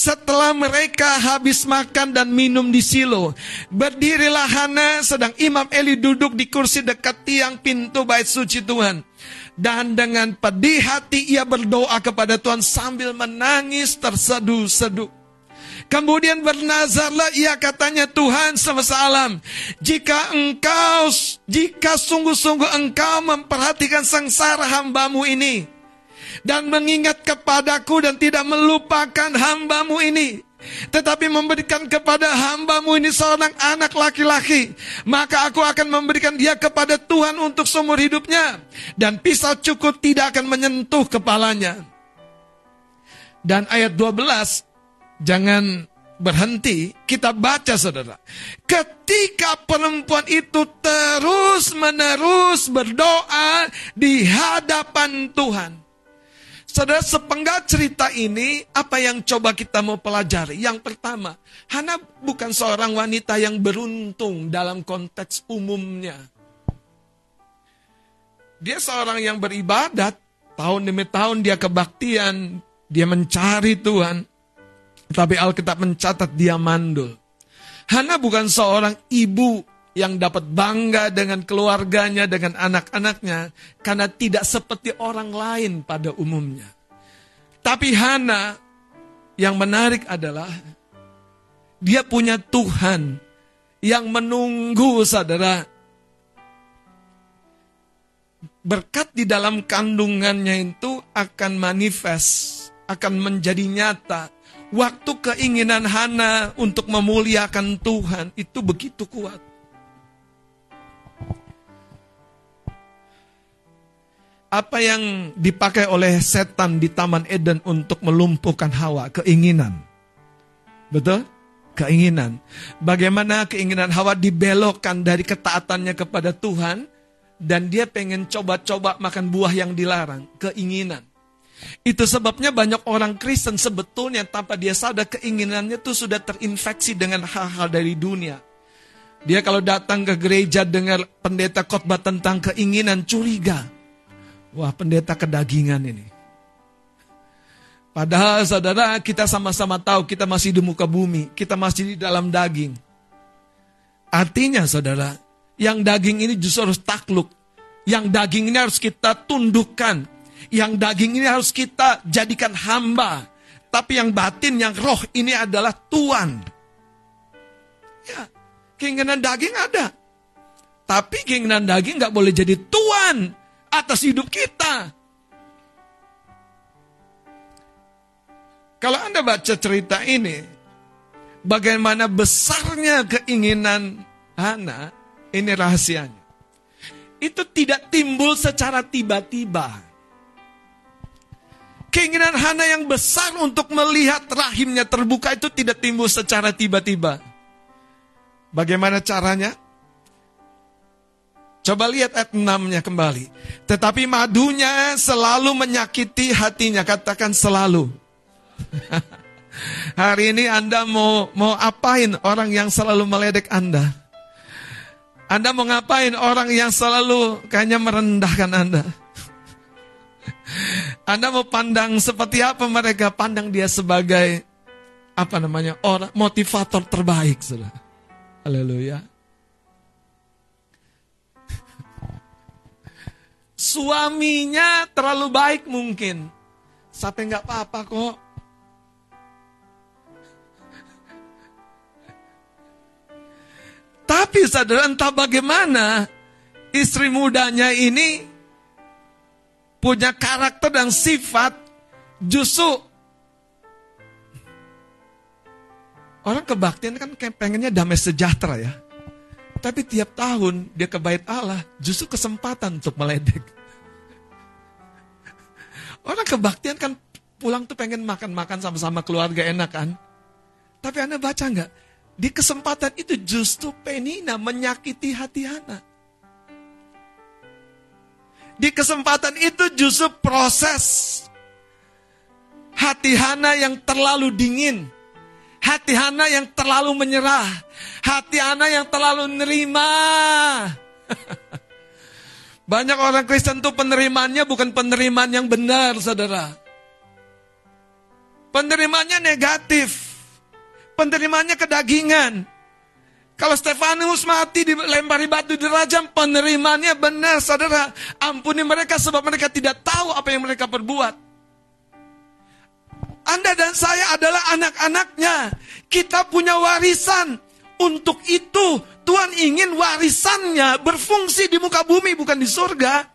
setelah mereka habis makan dan minum di silo, berdirilah Hana sedang Imam Eli duduk di kursi dekat tiang pintu bait suci Tuhan. Dan dengan pedih hati ia berdoa kepada Tuhan sambil menangis terseduh-seduh. Kemudian bernazarlah ia katanya Tuhan semesta alam. Jika engkau, jika sungguh-sungguh engkau memperhatikan sengsara hambamu ini dan mengingat kepadaku dan tidak melupakan hambamu ini. tetapi memberikan kepada hambamu ini seorang anak laki-laki, maka aku akan memberikan dia kepada Tuhan untuk seumur hidupnya, dan pisau cukur tidak akan menyentuh kepalanya. Dan ayat 12, jangan berhenti, kita baca saudara. Ketika perempuan itu terus menerus berdoa di hadapan Tuhan. Saudara, sepenggal cerita ini, apa yang coba kita mau pelajari? Yang pertama, Hana bukan seorang wanita yang beruntung dalam konteks umumnya. Dia seorang yang beribadat, tahun demi tahun dia kebaktian, dia mencari Tuhan. Tapi Alkitab mencatat dia mandul. Hana bukan seorang ibu yang dapat bangga dengan keluarganya, dengan anak-anaknya, karena tidak seperti orang lain pada umumnya. Tapi Hana yang menarik adalah dia punya Tuhan yang menunggu saudara. Berkat di dalam kandungannya itu akan manifest, akan menjadi nyata waktu keinginan Hana untuk memuliakan Tuhan itu begitu kuat. Apa yang dipakai oleh setan di Taman Eden untuk melumpuhkan Hawa? Keinginan. Betul? Keinginan. Bagaimana keinginan Hawa dibelokkan dari ketaatannya kepada Tuhan dan dia pengen coba-coba makan buah yang dilarang. Keinginan. Itu sebabnya banyak orang Kristen sebetulnya tanpa dia sadar keinginannya itu sudah terinfeksi dengan hal-hal dari dunia. Dia kalau datang ke gereja dengar pendeta khotbah tentang keinginan curiga. Wah pendeta kedagingan ini. Padahal saudara kita sama-sama tahu kita masih di muka bumi. Kita masih di dalam daging. Artinya saudara, yang daging ini justru harus takluk. Yang daging ini harus kita tundukkan yang daging ini harus kita jadikan hamba. Tapi yang batin, yang roh ini adalah Tuhan. Ya, keinginan daging ada. Tapi keinginan daging nggak boleh jadi Tuhan atas hidup kita. Kalau Anda baca cerita ini, bagaimana besarnya keinginan Hana, ini rahasianya. Itu tidak timbul secara tiba-tiba. Keinginan Hana yang besar untuk melihat rahimnya terbuka itu tidak timbul secara tiba-tiba. Bagaimana caranya? Coba lihat ayat 6-nya kembali. Tetapi madunya selalu menyakiti hatinya. Katakan selalu. *laughs* Hari ini Anda mau mau apain orang yang selalu meledek Anda? Anda mau ngapain orang yang selalu kayaknya merendahkan Anda? *laughs* Anda mau pandang seperti apa mereka? Pandang dia sebagai apa namanya orang motivator terbaik, sudah. Haleluya. Suaminya terlalu baik mungkin, sampai nggak apa-apa kok. Tapi saudara entah bagaimana istri mudanya ini punya karakter dan sifat justru orang kebaktian kan pengennya damai sejahtera ya. Tapi tiap tahun dia ke bait Allah justru kesempatan untuk meledek. Orang kebaktian kan pulang tuh pengen makan-makan sama-sama keluarga enak kan. Tapi Anda baca nggak? Di kesempatan itu justru Penina menyakiti hati Hana. Di kesempatan itu justru proses hati Hana yang terlalu dingin. Hati Hana yang terlalu menyerah. Hati Hana yang terlalu nerima. *laughs* Banyak orang Kristen tuh penerimaannya bukan penerimaan yang benar, saudara. Penerimaannya negatif. Penerimaannya kedagingan. Kalau Stefanus mati dilempari batu di dirajam, penerimaannya benar, saudara. Ampuni mereka sebab mereka tidak tahu apa yang mereka perbuat. Anda dan saya adalah anak-anaknya. Kita punya warisan. Untuk itu Tuhan ingin warisannya berfungsi di muka bumi bukan di surga.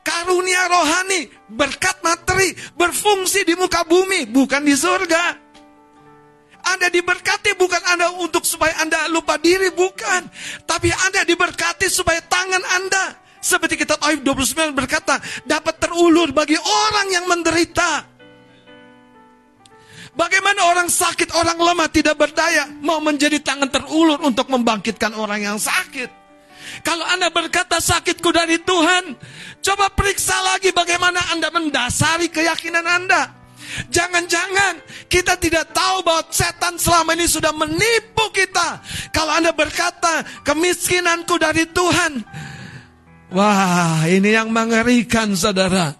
Karunia rohani, berkat materi berfungsi di muka bumi bukan di surga. Anda diberkati bukan Anda untuk supaya Anda lupa diri, bukan. Tapi Anda diberkati supaya tangan Anda, seperti kitab Ayub 29 berkata, dapat terulur bagi orang yang menderita. Bagaimana orang sakit, orang lemah tidak berdaya mau menjadi tangan terulur untuk membangkitkan orang yang sakit. Kalau Anda berkata sakitku dari Tuhan, coba periksa lagi bagaimana Anda mendasari keyakinan Anda. Jangan-jangan kita tidak tahu bahwa setan selama ini sudah menipu kita. Kalau Anda berkata kemiskinanku dari Tuhan. Wah, ini yang mengerikan saudara.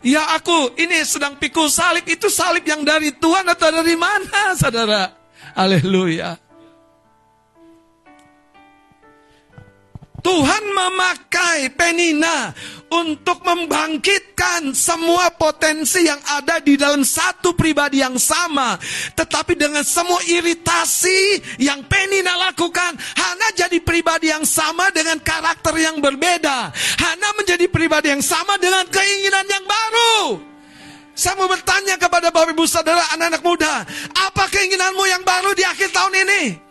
Ya aku ini sedang pikul salib itu salib yang dari Tuhan atau dari mana saudara? Haleluya. Tuhan memakai penina untuk membangkitkan semua potensi yang ada di dalam satu pribadi yang sama. Tetapi dengan semua iritasi yang penina lakukan, Hana jadi pribadi yang sama dengan karakter yang berbeda. Hana menjadi pribadi yang sama dengan keinginan yang baru. Saya mau bertanya kepada Bapak Ibu Saudara anak-anak muda, apa keinginanmu yang baru di akhir tahun ini?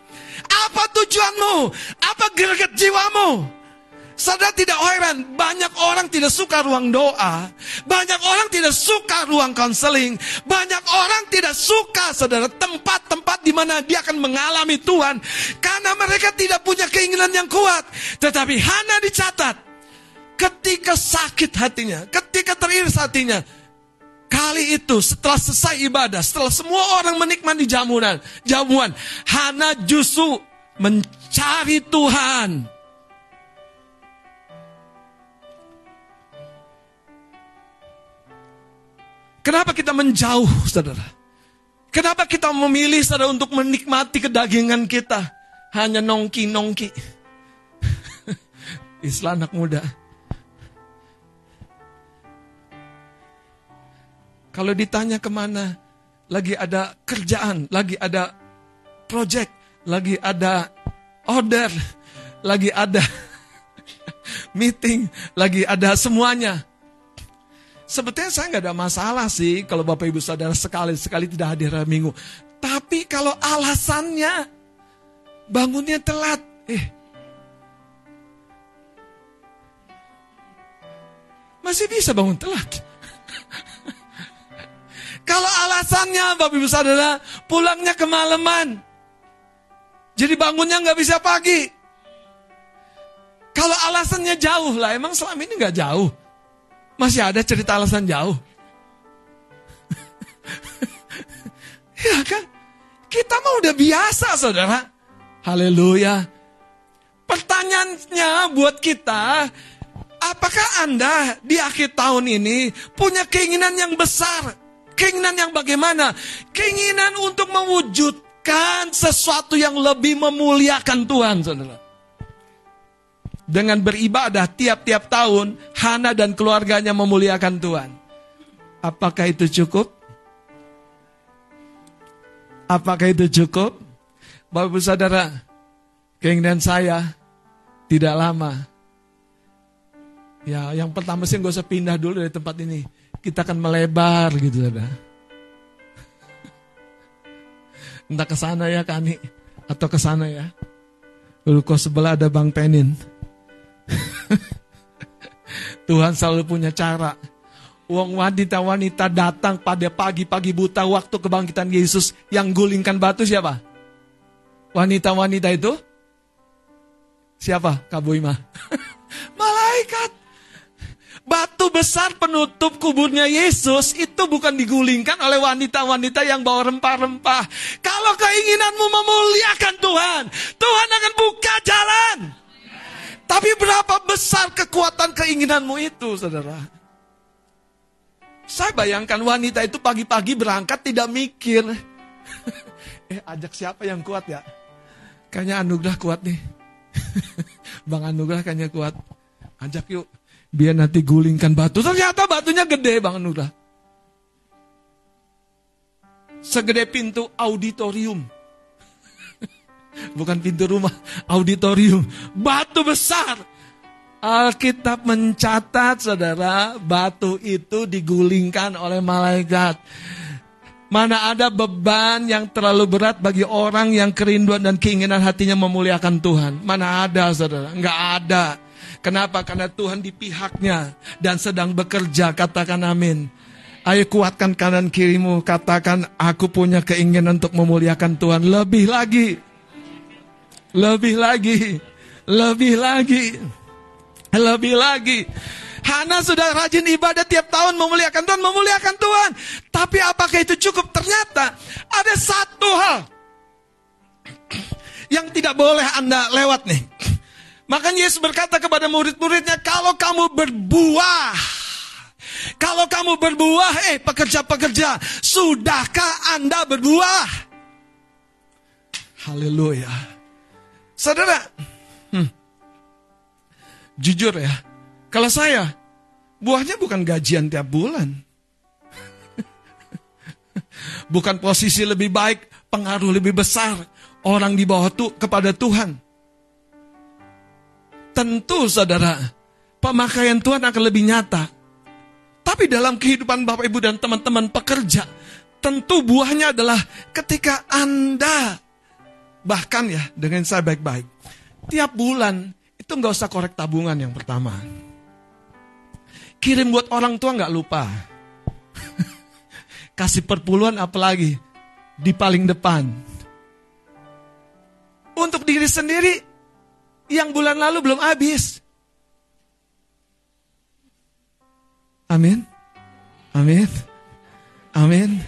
Apa tujuanmu? Apa greget jiwamu? Saudara tidak heran, banyak orang tidak suka ruang doa, banyak orang tidak suka ruang konseling, banyak orang tidak suka saudara tempat-tempat di mana dia akan mengalami Tuhan karena mereka tidak punya keinginan yang kuat. Tetapi Hana dicatat ketika sakit hatinya, ketika teriris hatinya, Kali itu setelah selesai ibadah, setelah semua orang menikmati jamuan, jamuan, Hana justru mencari Tuhan. Kenapa kita menjauh, saudara? Kenapa kita memilih, saudara, untuk menikmati kedagingan kita? Hanya nongki-nongki. *laughs* Istilah anak muda. Kalau ditanya ke mana, lagi ada kerjaan, lagi ada project, lagi ada order, lagi ada *laughs* meeting, lagi ada semuanya. Sebetulnya saya nggak ada masalah sih kalau Bapak Ibu Saudara sekali-sekali tidak hadir hari Minggu. Tapi kalau alasannya bangunnya telat, eh masih bisa bangun telat. *laughs* kalau alasannya Bapak Ibu Saudara pulangnya kemalaman, jadi bangunnya nggak bisa pagi. Kalau alasannya jauh lah, emang selama ini nggak jauh. Masih ada cerita alasan jauh. *laughs* ya kan? Kita mah udah biasa saudara. Haleluya. Pertanyaannya buat kita, apakah Anda di akhir tahun ini punya keinginan yang besar? Keinginan yang bagaimana? Keinginan untuk mewujudkan sesuatu yang lebih memuliakan Tuhan, saudara dengan beribadah tiap-tiap tahun, Hana dan keluarganya memuliakan Tuhan. Apakah itu cukup? Apakah itu cukup? Bapak Ibu Saudara, keinginan saya tidak lama. Ya, yang pertama sih gak usah pindah dulu dari tempat ini. Kita akan melebar gitu, saudara. Entah ke sana ya Kani atau ke sana ya. Kau sebelah ada Bang Penin. *laughs* Tuhan selalu punya cara. Uang wanita-wanita datang pada pagi-pagi buta waktu kebangkitan Yesus yang gulingkan batu siapa? Wanita-wanita itu? Siapa? Kak Ima? *laughs* Malaikat. Batu besar penutup kuburnya Yesus itu bukan digulingkan oleh wanita-wanita yang bawa rempah-rempah. Kalau keinginanmu memuliakan Tuhan, Tuhan akan buka jalan. Tapi berapa besar kekuatan keinginanmu itu, saudara? Saya bayangkan wanita itu pagi-pagi berangkat tidak mikir. *laughs* eh, ajak siapa yang kuat ya? Kayaknya anugerah kuat nih. *laughs* Bang anugerah kayaknya kuat. Ajak yuk. Biar nanti gulingkan batu. Ternyata batunya gede Bang anugerah. Segede pintu auditorium. *laughs* Bukan pintu rumah, auditorium. Batu besar. Alkitab mencatat saudara, batu itu digulingkan oleh malaikat. Mana ada beban yang terlalu berat bagi orang yang kerinduan dan keinginan hatinya memuliakan Tuhan? Mana ada, saudara? Enggak ada. Kenapa? Karena Tuhan di pihaknya dan sedang bekerja. Katakan amin. Ayo kuatkan kanan kirimu. Katakan aku punya keinginan untuk memuliakan Tuhan. Lebih lagi. Lebih lagi. Lebih lagi. Lebih lagi. Hana sudah rajin ibadah tiap tahun memuliakan Tuhan, memuliakan Tuhan. Tapi apakah itu cukup? Ternyata ada satu hal yang tidak boleh Anda lewat nih. Makanya Yesus berkata kepada murid-muridnya, kalau kamu berbuah, kalau kamu berbuah, eh pekerja-pekerja, sudahkah Anda berbuah? Haleluya. Saudara, hmm, jujur ya, kalau saya, buahnya bukan gajian tiap bulan. *laughs* bukan posisi lebih baik, pengaruh lebih besar, orang di bawah tuh kepada Tuhan. Tentu saudara, pemakaian Tuhan akan lebih nyata. Tapi dalam kehidupan Bapak Ibu dan teman-teman pekerja, tentu buahnya adalah ketika Anda, bahkan ya dengan saya baik-baik, tiap bulan itu nggak usah korek tabungan yang pertama. Kirim buat orang tua nggak lupa. *laughs* Kasih perpuluhan apalagi di paling depan. Untuk diri sendiri yang bulan lalu belum habis. Amin. Amin. Amin.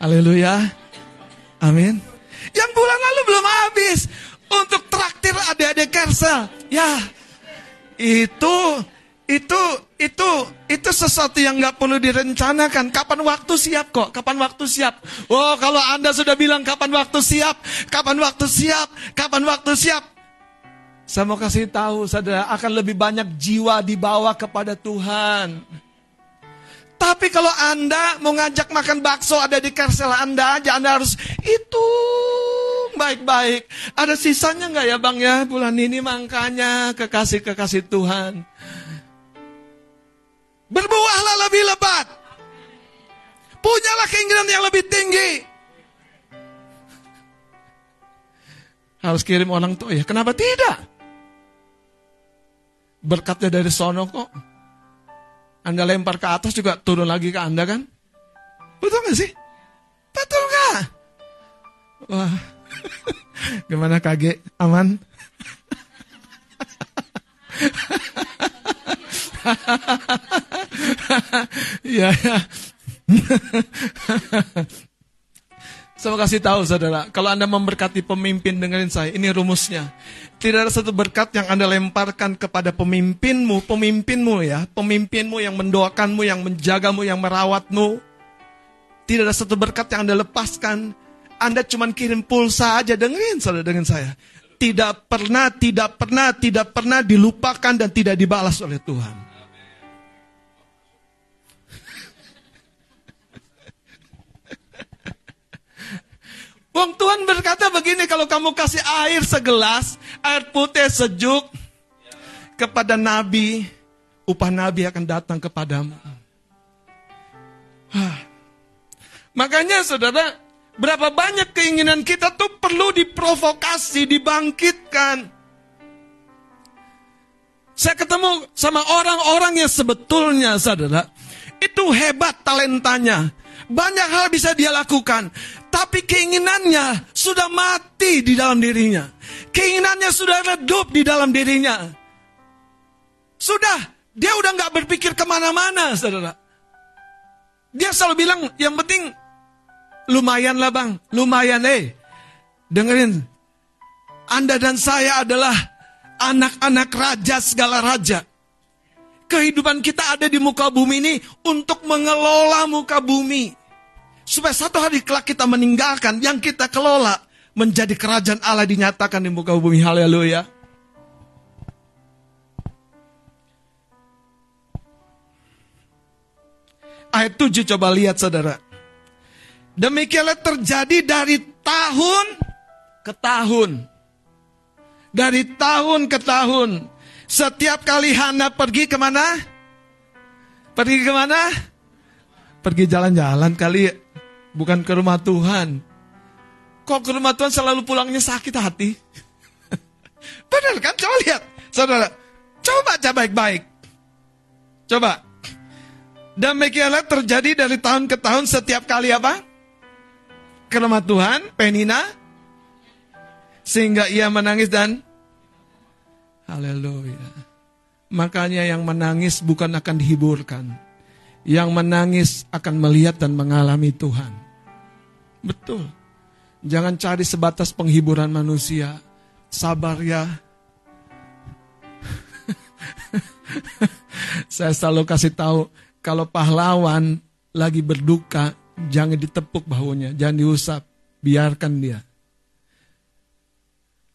Haleluya. Amin. Yang bulan lalu belum habis untuk traktir adik-adik Kersel. Ya, itu itu itu itu sesuatu yang nggak perlu direncanakan. Kapan waktu siap kok? Kapan waktu siap? Oh, kalau anda sudah bilang kapan waktu siap, kapan waktu siap, kapan waktu siap. Saya mau kasih tahu, saudara akan lebih banyak jiwa dibawa kepada Tuhan. Tapi kalau anda mau ngajak makan bakso ada di kersel anda aja, anda harus itu baik-baik. Ada sisanya nggak ya bang ya bulan ini makanya kekasih-kekasih Tuhan. Berbuahlah lebih lebat. Punyalah keinginan yang lebih tinggi. Harus kirim orang tua ya. Kenapa tidak? Berkatnya dari sono kok. Anda lempar ke atas juga turun lagi ke Anda kan? Betul gak sih? Betul gak? Wah, *laughs* gimana kaget? Aman? *laughs* ya, ya. *laughs* Saya kasih tahu saudara, kalau Anda memberkati pemimpin dengerin saya, ini rumusnya. Tidak ada satu berkat yang Anda lemparkan kepada pemimpinmu, pemimpinmu ya, pemimpinmu yang mendoakanmu, yang menjagamu, yang merawatmu. Tidak ada satu berkat yang Anda lepaskan. Anda cuma kirim pulsa aja, dengerin saudara dengan saya. Tidak pernah, tidak pernah, tidak pernah dilupakan dan tidak dibalas oleh Tuhan. Wong Tuhan berkata begini, kalau kamu kasih air segelas, air putih sejuk kepada nabi, upah nabi akan datang kepadamu. Hah. Makanya saudara, berapa banyak keinginan kita tuh perlu diprovokasi, dibangkitkan. Saya ketemu sama orang-orang yang sebetulnya saudara, itu hebat talentanya. Banyak hal bisa dia lakukan. Tapi keinginannya sudah mati di dalam dirinya. Keinginannya sudah redup di dalam dirinya. Sudah, dia udah nggak berpikir ke mana-mana, saudara. Dia selalu bilang, yang penting lumayan lah bang, lumayan eh. Dengerin, Anda dan saya adalah anak-anak raja segala raja. Kehidupan kita ada di muka bumi ini untuk mengelola muka bumi. Supaya satu hari kelak kita meninggalkan yang kita kelola menjadi kerajaan Allah dinyatakan di muka bumi. Haleluya. Ayat 7 coba lihat saudara. Demikianlah terjadi dari tahun ke tahun. Dari tahun ke tahun. Setiap kali Hana pergi ke mana? Pergi ke mana? Pergi jalan-jalan kali bukan ke rumah Tuhan. Kok ke rumah Tuhan selalu pulangnya sakit hati? *laughs* Benar kan? Coba lihat, saudara. Coba baca baik-baik. Coba. Demikianlah terjadi dari tahun ke tahun setiap kali apa? Ke rumah Tuhan, Penina. Sehingga ia menangis dan Haleluya. Makanya yang menangis bukan akan dihiburkan. Yang menangis akan melihat dan mengalami Tuhan. Betul. Jangan cari sebatas penghiburan manusia. Sabar ya. *laughs* Saya selalu kasih tahu kalau pahlawan lagi berduka, jangan ditepuk bahunya, jangan diusap, biarkan dia.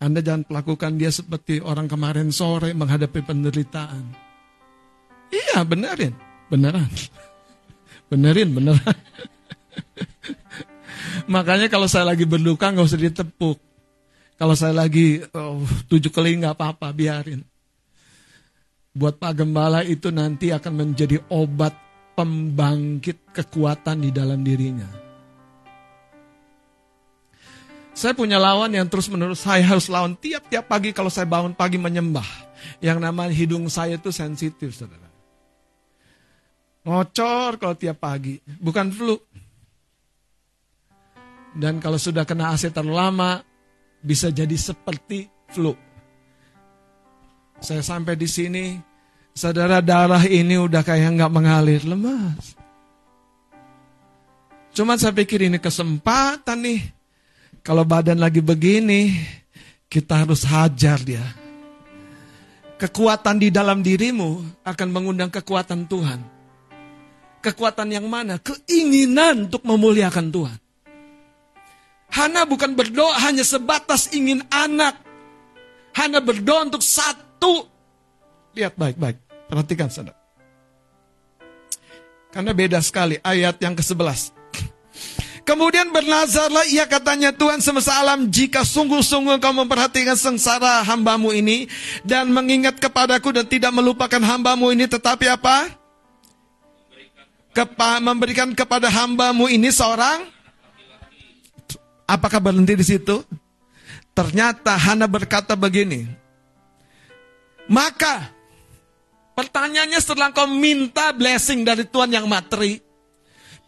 Anda jangan pelakukan dia seperti orang kemarin sore menghadapi penderitaan. Iya, benerin. Beneran. *laughs* Benerin, beneran. *laughs* Makanya kalau saya lagi berduka nggak usah ditepuk. Kalau saya lagi oh, tujuh kali nggak apa-apa, biarin. Buat Pak Gembala itu nanti akan menjadi obat pembangkit kekuatan di dalam dirinya. Saya punya lawan yang terus menerus saya harus lawan tiap-tiap pagi kalau saya bangun pagi menyembah. Yang namanya hidung saya itu sensitif, saudara. Ngocor kalau tiap pagi, bukan flu. Dan kalau sudah kena AC terlalu lama, bisa jadi seperti flu. Saya sampai di sini, saudara darah ini udah kayak nggak mengalir, lemas. Cuman saya pikir ini kesempatan nih kalau badan lagi begini, kita harus hajar dia. Kekuatan di dalam dirimu akan mengundang kekuatan Tuhan. Kekuatan yang mana? Keinginan untuk memuliakan Tuhan. Hana bukan berdoa hanya sebatas ingin anak. Hana berdoa untuk satu. Lihat baik-baik. Perhatikan saudara. Karena beda sekali ayat yang ke-11. Kemudian bernazarlah ia katanya Tuhan semesta alam jika sungguh-sungguh kau memperhatikan sengsara hambamu ini dan mengingat kepadaku dan tidak melupakan hambamu ini tetapi apa? Kepa, memberikan kepada hambamu ini seorang Apakah berhenti di situ? Ternyata Hana berkata begini. Maka pertanyaannya setelah kau minta blessing dari Tuhan yang materi,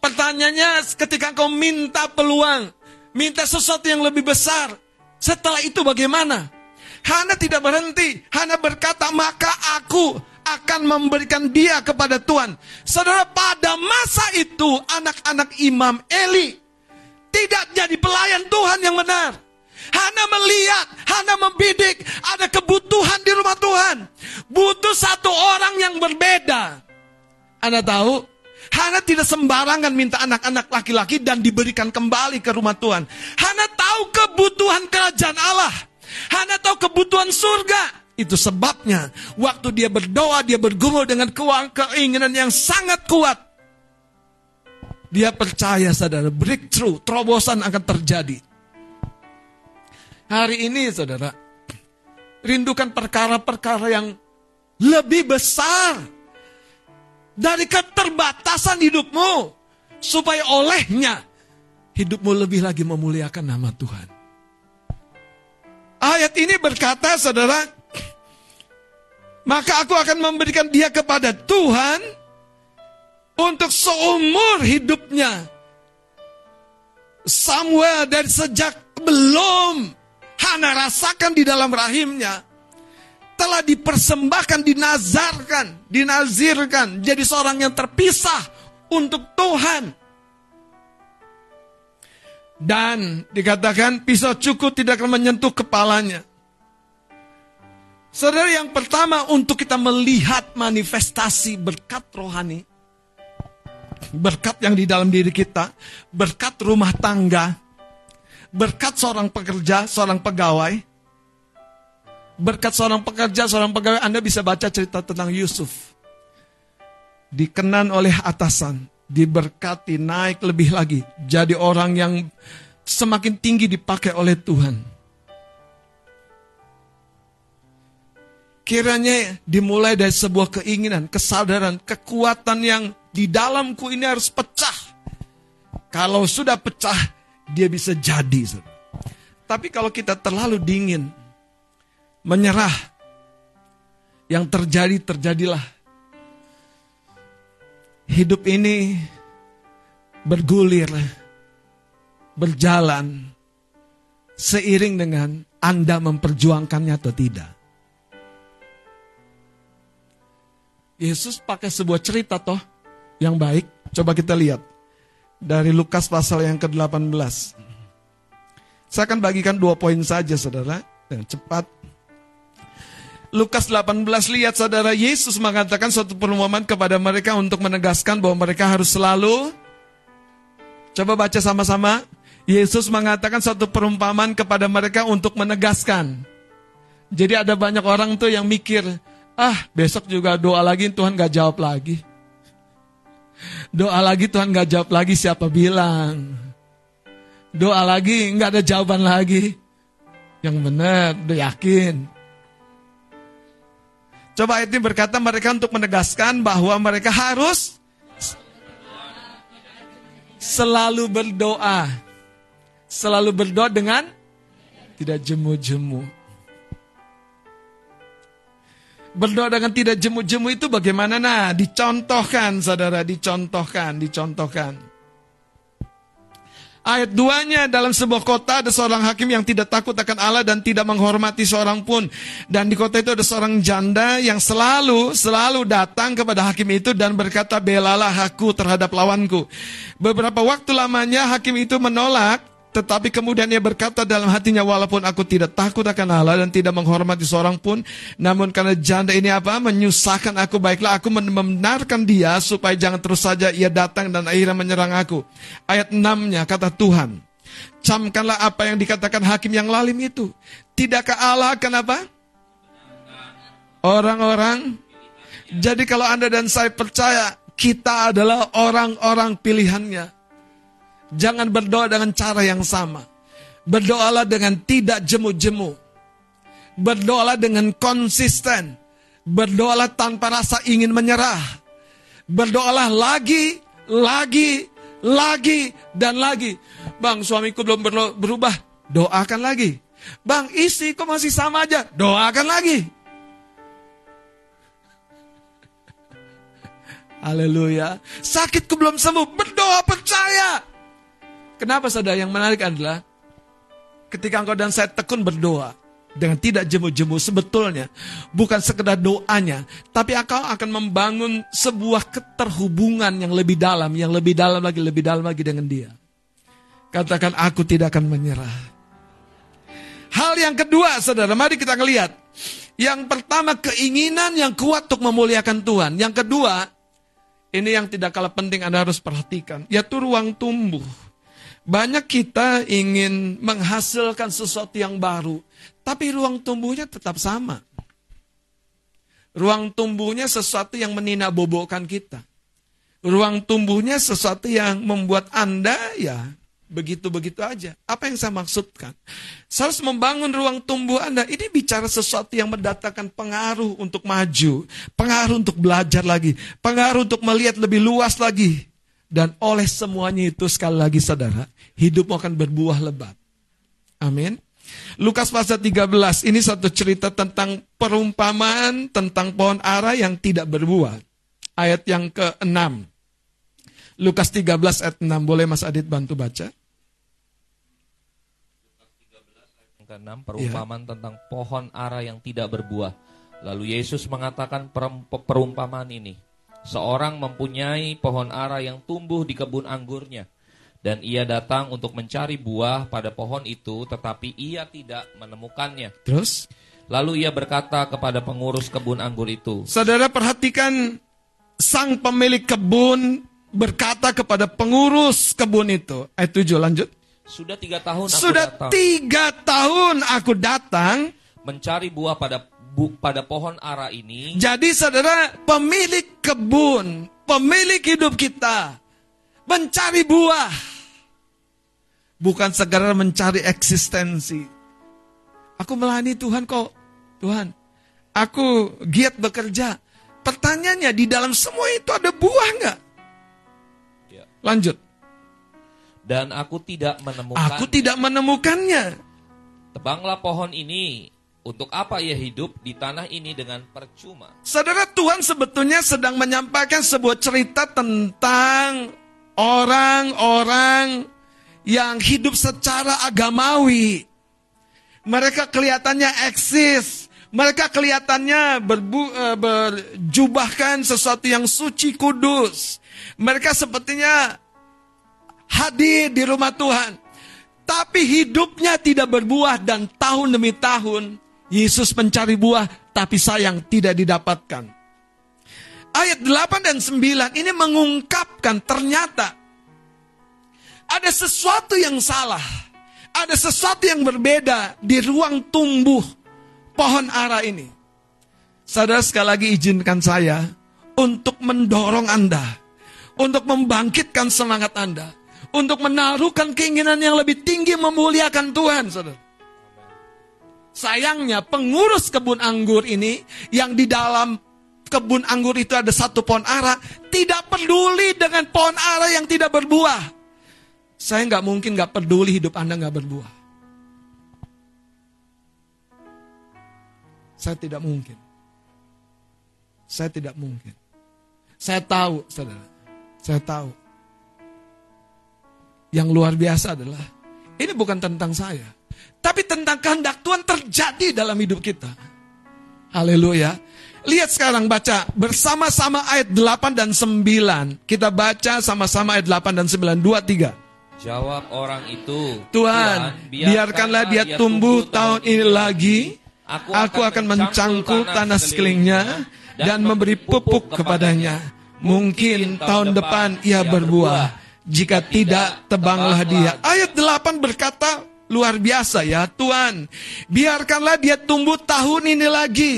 Pertanyaannya ketika kau minta peluang, minta sesuatu yang lebih besar, setelah itu bagaimana? Hana tidak berhenti. Hana berkata, maka aku akan memberikan dia kepada Tuhan. Saudara, pada masa itu anak-anak Imam Eli tidak jadi pelayan Tuhan yang benar. Hana melihat, Hana membidik, ada kebutuhan di rumah Tuhan. Butuh satu orang yang berbeda. Anda tahu, Hana tidak sembarangan minta anak-anak laki-laki dan diberikan kembali ke rumah Tuhan. Hana tahu kebutuhan kerajaan Allah. Hana tahu kebutuhan surga. Itu sebabnya waktu dia berdoa, dia bergumul dengan keinginan yang sangat kuat. Dia percaya saudara, breakthrough, terobosan akan terjadi. Hari ini saudara, rindukan perkara-perkara yang lebih besar dari keterbatasan hidupmu supaya olehnya hidupmu lebih lagi memuliakan nama Tuhan. Ayat ini berkata, saudara, maka aku akan memberikan dia kepada Tuhan untuk seumur hidupnya. Samuel dari sejak belum Hana rasakan di dalam rahimnya telah dipersembahkan, dinazarkan, dinazirkan, jadi seorang yang terpisah untuk Tuhan. Dan dikatakan pisau cukup tidak akan menyentuh kepalanya. Saudara yang pertama untuk kita melihat manifestasi berkat rohani. Berkat yang di dalam diri kita. Berkat rumah tangga. Berkat seorang pekerja, seorang pegawai Berkat seorang pekerja, seorang pegawai, Anda bisa baca cerita tentang Yusuf. Dikenan oleh atasan, diberkati, naik lebih lagi. Jadi orang yang semakin tinggi dipakai oleh Tuhan. Kiranya dimulai dari sebuah keinginan, kesadaran, kekuatan yang di dalamku ini harus pecah. Kalau sudah pecah, dia bisa jadi. Tapi kalau kita terlalu dingin, menyerah, yang terjadi terjadilah. Hidup ini bergulir, berjalan seiring dengan Anda memperjuangkannya atau tidak. Yesus pakai sebuah cerita toh yang baik. Coba kita lihat dari Lukas pasal yang ke-18. Saya akan bagikan dua poin saja saudara, dengan cepat. Lukas 18 lihat saudara Yesus mengatakan suatu perumpamaan kepada mereka untuk menegaskan bahwa mereka harus selalu Coba baca sama-sama. Yesus mengatakan suatu perumpamaan kepada mereka untuk menegaskan. Jadi ada banyak orang tuh yang mikir, ah besok juga doa lagi Tuhan gak jawab lagi. Doa lagi Tuhan gak jawab lagi siapa bilang. Doa lagi nggak ada jawaban lagi. Yang benar, udah yakin. Coba ayat ini berkata mereka untuk menegaskan bahwa mereka harus selalu berdoa. Selalu berdoa dengan tidak jemu-jemu. Berdoa dengan tidak jemu-jemu itu bagaimana? Nah, dicontohkan saudara, dicontohkan, dicontohkan. Ayat 2-nya dalam sebuah kota ada seorang hakim yang tidak takut akan Allah dan tidak menghormati seorang pun. Dan di kota itu ada seorang janda yang selalu, selalu datang kepada hakim itu dan berkata, belalah aku terhadap lawanku. Beberapa waktu lamanya hakim itu menolak, tetapi kemudian ia berkata dalam hatinya, walaupun aku tidak takut akan Allah dan tidak menghormati seorang pun, namun karena janda ini apa? Menyusahkan aku, baiklah aku membenarkan dia supaya jangan terus saja ia datang dan akhirnya menyerang aku. Ayat 6-nya kata Tuhan, camkanlah apa yang dikatakan hakim yang lalim itu. Tidakkah Allah akan apa? Orang-orang. Jadi kalau Anda dan saya percaya, kita adalah orang-orang pilihannya. Jangan berdoa dengan cara yang sama. Berdoalah dengan tidak jemu-jemu. Berdoalah dengan konsisten. Berdoalah tanpa rasa ingin menyerah. Berdoalah lagi, lagi, lagi, dan lagi. Bang, suamiku belum berubah. Doakan lagi. Bang, istriku masih sama aja. Doakan lagi. *laughs* Haleluya. Sakitku belum sembuh. Berdoa percaya. Kenapa saudara? Yang menarik adalah ketika engkau dan saya tekun berdoa dengan tidak jemu-jemu sebetulnya bukan sekedar doanya tapi engkau akan membangun sebuah keterhubungan yang lebih dalam yang lebih dalam lagi lebih dalam lagi dengan dia. Katakan aku tidak akan menyerah. Hal yang kedua saudara mari kita ngelihat. Yang pertama keinginan yang kuat untuk memuliakan Tuhan. Yang kedua ini yang tidak kalah penting Anda harus perhatikan yaitu ruang tumbuh banyak kita ingin menghasilkan sesuatu yang baru, tapi ruang tumbuhnya tetap sama. Ruang tumbuhnya sesuatu yang meninabobokan kita. Ruang tumbuhnya sesuatu yang membuat Anda ya begitu-begitu aja. Apa yang saya maksudkan? Saya harus membangun ruang tumbuh Anda. Ini bicara sesuatu yang mendatangkan pengaruh untuk maju, pengaruh untuk belajar lagi, pengaruh untuk melihat lebih luas lagi. Dan oleh semuanya itu sekali lagi saudara, hidupmu akan berbuah lebat. Amin. Lukas pasal 13, ini satu cerita tentang perumpamaan tentang pohon ara yang tidak berbuah. Ayat yang ke-6. Lukas 13 ayat 6, boleh Mas Adit bantu baca? Yang keenam, perumpamaan tentang pohon ara yang tidak berbuah. Lalu Yesus mengatakan perum- perumpamaan ini. Seorang mempunyai pohon ara yang tumbuh di kebun anggurnya. Dan ia datang untuk mencari buah pada pohon itu, tetapi ia tidak menemukannya. Terus? Lalu ia berkata kepada pengurus kebun anggur itu, Saudara perhatikan sang pemilik kebun berkata kepada pengurus kebun itu. Ayat 7 lanjut. Sudah tiga tahun aku Sudah datang tiga tahun aku datang. mencari buah pada bu, pada pohon ara ini, Jadi saudara pemilik kebun, pemilik hidup kita. Mencari buah. Bukan segera mencari eksistensi. Aku melayani Tuhan kok. Tuhan, aku giat bekerja. Pertanyaannya di dalam semua itu ada buah nggak? Ya. Lanjut. dan aku tidak menemukan. Aku tidak menemukannya. Tebanglah pohon ini. Untuk apa ia hidup di tanah ini dengan percuma? Saudara Tuhan sebetulnya sedang menyampaikan sebuah cerita tentang orang-orang yang hidup secara agamawi. Mereka kelihatannya eksis. Mereka kelihatannya berbu, eh, berjubahkan sesuatu yang suci kudus. Mereka sepertinya hadir di rumah Tuhan. Tapi hidupnya tidak berbuah dan tahun demi tahun Yesus mencari buah tapi sayang tidak didapatkan. Ayat 8 dan 9 ini mengungkapkan ternyata ada sesuatu yang salah. Ada sesuatu yang berbeda di ruang tumbuh pohon ara ini. Saudara sekali lagi izinkan saya untuk mendorong Anda. Untuk membangkitkan semangat Anda. Untuk menaruhkan keinginan yang lebih tinggi memuliakan Tuhan. Saudara. Sayangnya pengurus kebun anggur ini yang di dalam kebun anggur itu ada satu pohon ara tidak peduli dengan pohon ara yang tidak berbuah. Saya nggak mungkin nggak peduli hidup Anda nggak berbuah. Saya tidak mungkin. Saya tidak mungkin. Saya tahu, saudara. Saya tahu. Yang luar biasa adalah ini bukan tentang saya tapi tentang kehendak Tuhan terjadi dalam hidup kita. Haleluya. Lihat sekarang baca bersama-sama ayat 8 dan 9. Kita baca sama-sama ayat 8 dan 9. 2, 3. Jawab orang itu. Tuhan, biarkanlah dia tumbuh tahun ini lagi. Aku akan mencangkul tanah sekelilingnya dan memberi pupuk kepadanya. Mungkin tahun depan ia berbuah. Jika tidak, tebanglah dia. Ayat 8 berkata, Luar biasa ya Tuhan. Biarkanlah dia tumbuh tahun ini lagi.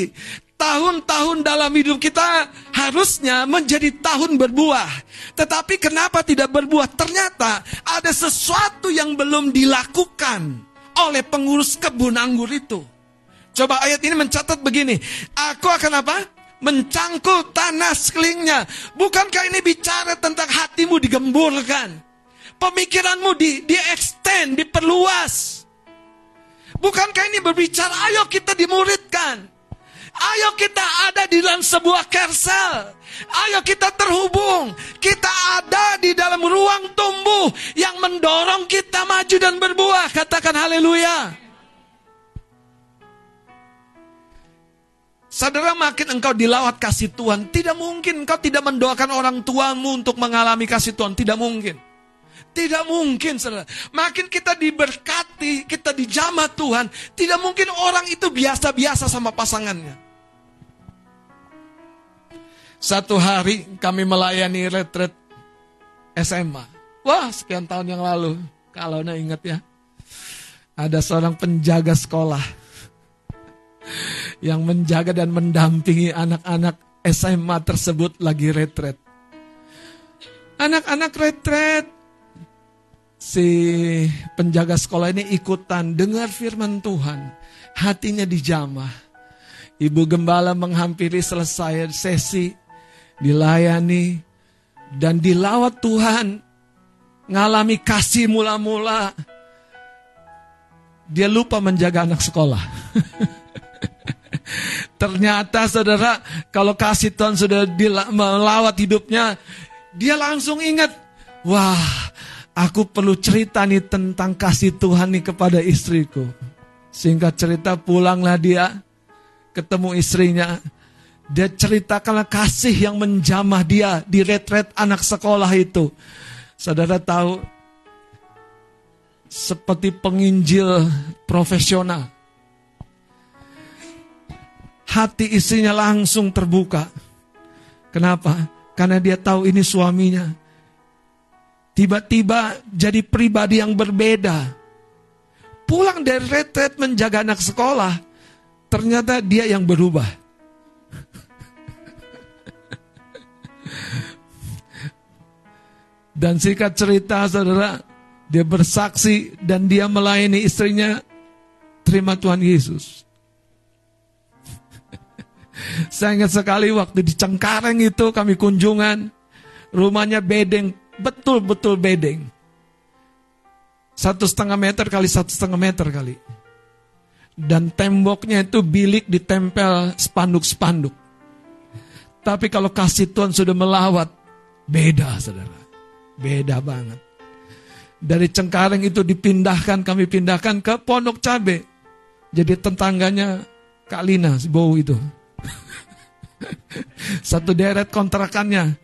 Tahun-tahun dalam hidup kita harusnya menjadi tahun berbuah. Tetapi kenapa tidak berbuah? Ternyata ada sesuatu yang belum dilakukan oleh pengurus kebun anggur itu. Coba ayat ini mencatat begini. Aku akan apa? Mencangkul tanah sekelilingnya. Bukankah ini bicara tentang hatimu digemburkan? Pemikiranmu di, di extend, diperluas. Bukankah ini berbicara, ayo kita dimuridkan. Ayo kita ada di dalam sebuah kersel. Ayo kita terhubung. Kita ada di dalam ruang tumbuh yang mendorong kita maju dan berbuah. Katakan haleluya. Saudara makin engkau dilawat kasih Tuhan, tidak mungkin engkau tidak mendoakan orang tuamu untuk mengalami kasih Tuhan, tidak mungkin. Tidak mungkin, saudara. Makin kita diberkati, kita dijamah Tuhan, tidak mungkin orang itu biasa-biasa sama pasangannya. Satu hari kami melayani retret SMA. Wah, sekian tahun yang lalu. Kalau anda ingat ya. Ada seorang penjaga sekolah yang menjaga dan mendampingi anak-anak SMA tersebut lagi retret. Anak-anak retret si penjaga sekolah ini ikutan dengar firman Tuhan. Hatinya dijamah. Ibu gembala menghampiri selesai sesi, dilayani, dan dilawat Tuhan. Ngalami kasih mula-mula. Dia lupa menjaga anak sekolah. *laughs* Ternyata saudara, kalau kasih Tuhan sudah melawat hidupnya, dia langsung ingat, wah Aku perlu cerita nih tentang kasih Tuhan nih kepada istriku. Singkat cerita pulanglah dia ketemu istrinya. Dia ceritakanlah kasih yang menjamah dia di retret anak sekolah itu. Saudara tahu seperti penginjil profesional. Hati istrinya langsung terbuka. Kenapa? Karena dia tahu ini suaminya tiba-tiba jadi pribadi yang berbeda. Pulang dari retret menjaga anak sekolah, ternyata dia yang berubah. *laughs* Dan singkat cerita saudara, dia bersaksi dan dia melayani istrinya, terima Tuhan Yesus. *laughs* Saya ingat sekali waktu di Cengkareng itu kami kunjungan, rumahnya bedeng betul-betul bedeng. Satu setengah meter kali satu setengah meter kali. Dan temboknya itu bilik ditempel spanduk-spanduk. Tapi kalau kasih Tuhan sudah melawat, beda saudara. Beda banget. Dari Cengkareng itu dipindahkan, kami pindahkan ke Pondok Cabe. Jadi tetangganya Kak Lina, si bau itu. *laughs* Satu deret kontrakannya.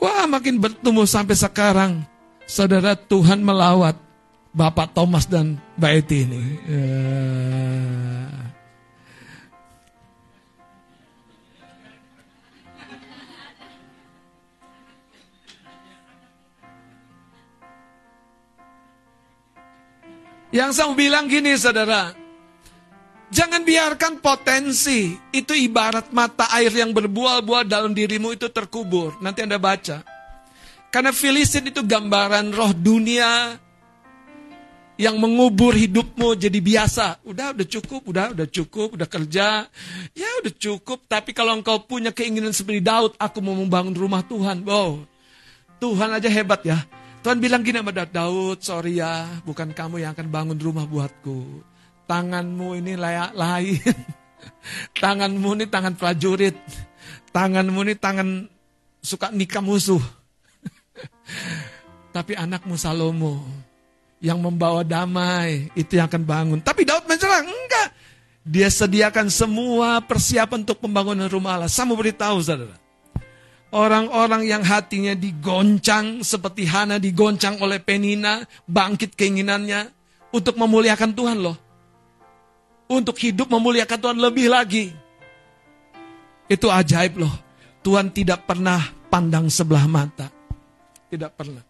Wah makin bertumbuh sampai sekarang. Saudara Tuhan melawat Bapak Thomas dan Mbak Eti ini. Ya. Yang saya bilang gini saudara, jangan biarkan potensi itu ibarat mata air yang berbuah-buah dalam dirimu itu terkubur. Nanti Anda baca. Karena Filistin itu gambaran roh dunia yang mengubur hidupmu jadi biasa. Udah, udah cukup, udah, udah cukup, udah kerja. Ya udah cukup, tapi kalau engkau punya keinginan seperti Daud, aku mau membangun rumah Tuhan. Wow, Tuhan aja hebat ya. Tuhan bilang gini sama Daud, sorry ya, bukan kamu yang akan bangun rumah buatku. Tanganmu ini layak lain. *laughs* Tanganmu ini tangan prajurit. Tanganmu ini tangan suka nikah musuh. *laughs* Tapi anakmu Salomo yang membawa damai itu yang akan bangun. Tapi Daud menyerang, enggak. Dia sediakan semua persiapan untuk pembangunan rumah Allah. Saya mau beritahu saudara. Orang-orang yang hatinya digoncang seperti Hana digoncang oleh Penina, bangkit keinginannya untuk memuliakan Tuhan loh. Untuk hidup memuliakan Tuhan lebih lagi. Itu ajaib loh. Tuhan tidak pernah pandang sebelah mata. Tidak pernah.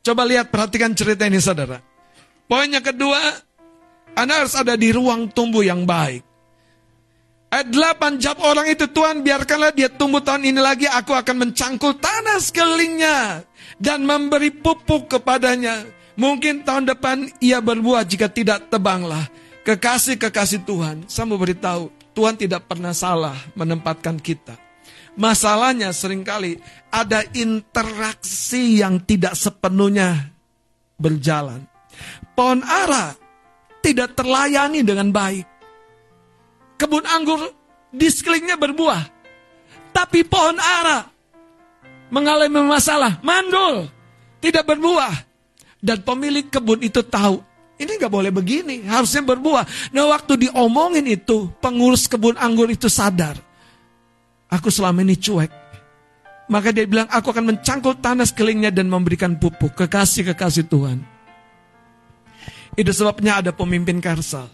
Coba lihat, perhatikan cerita ini saudara. Poinnya kedua, Anda harus ada di ruang tumbuh yang baik. Ayat 8 jawab orang itu Tuhan biarkanlah dia tumbuh tahun ini lagi aku akan mencangkul tanah sekelilingnya dan memberi pupuk kepadanya. Mungkin tahun depan ia berbuah jika tidak tebanglah. Kekasih-kekasih Tuhan, saya mau beritahu, Tuhan tidak pernah salah menempatkan kita. Masalahnya sering kali ada interaksi yang tidak sepenuhnya berjalan. Pohon ara tidak terlayani dengan baik kebun anggur di sekelilingnya berbuah. Tapi pohon ara mengalami masalah, mandul, tidak berbuah. Dan pemilik kebun itu tahu, ini nggak boleh begini, harusnya berbuah. Nah waktu diomongin itu, pengurus kebun anggur itu sadar. Aku selama ini cuek. Maka dia bilang, aku akan mencangkul tanah sekelilingnya dan memberikan pupuk. Kekasih-kekasih Tuhan. Itu sebabnya ada pemimpin karsal.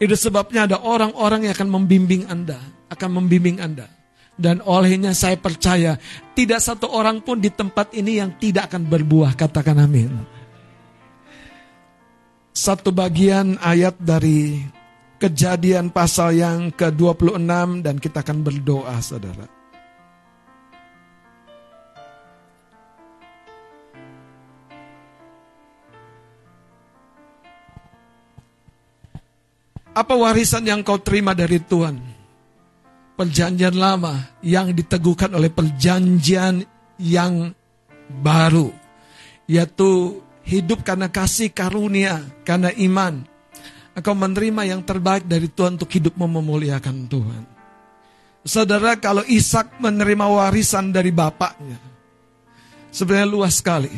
Itu sebabnya ada orang-orang yang akan membimbing Anda, akan membimbing Anda. Dan olehnya saya percaya tidak satu orang pun di tempat ini yang tidak akan berbuah. Katakan amin. Satu bagian ayat dari kejadian pasal yang ke-26 dan kita akan berdoa saudara. Apa warisan yang kau terima dari Tuhan? Perjanjian lama yang diteguhkan oleh perjanjian yang baru. Yaitu hidup karena kasih karunia, karena iman. Engkau menerima yang terbaik dari Tuhan untuk hidup memuliakan Tuhan. Saudara, kalau Ishak menerima warisan dari bapaknya, sebenarnya luas sekali.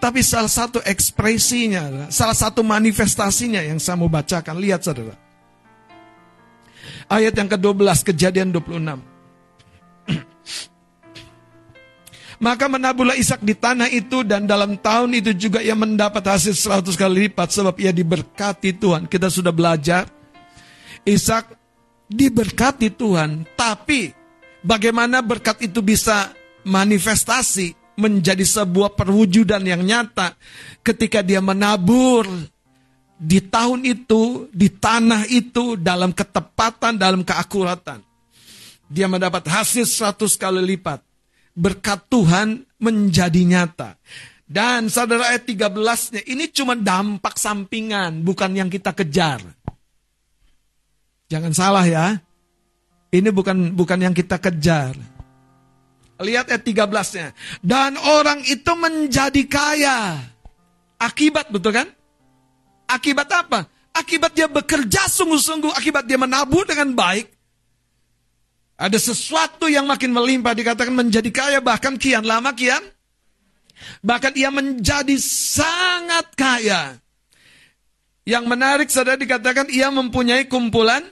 Tapi salah satu ekspresinya, salah satu manifestasinya yang saya mau bacakan, lihat saudara. Ayat yang ke-12 kejadian 26. Maka menabuhlah Ishak di tanah itu dan dalam tahun itu juga ia mendapat hasil seratus kali lipat sebab ia diberkati Tuhan. Kita sudah belajar. Ishak diberkati Tuhan, tapi bagaimana berkat itu bisa manifestasi menjadi sebuah perwujudan yang nyata ketika dia menabur di tahun itu, di tanah itu, dalam ketepatan, dalam keakuratan. Dia mendapat hasil 100 kali lipat. Berkat Tuhan menjadi nyata. Dan saudara ayat 13-nya, ini cuma dampak sampingan, bukan yang kita kejar. Jangan salah ya. Ini bukan bukan yang kita kejar. Lihat ayat 13-nya. Dan orang itu menjadi kaya. Akibat betul kan? Akibat apa? Akibat dia bekerja sungguh-sungguh, akibat dia menabur dengan baik. Ada sesuatu yang makin melimpah dikatakan menjadi kaya bahkan kian lama kian. Bahkan ia menjadi sangat kaya. Yang menarik saudara dikatakan ia mempunyai kumpulan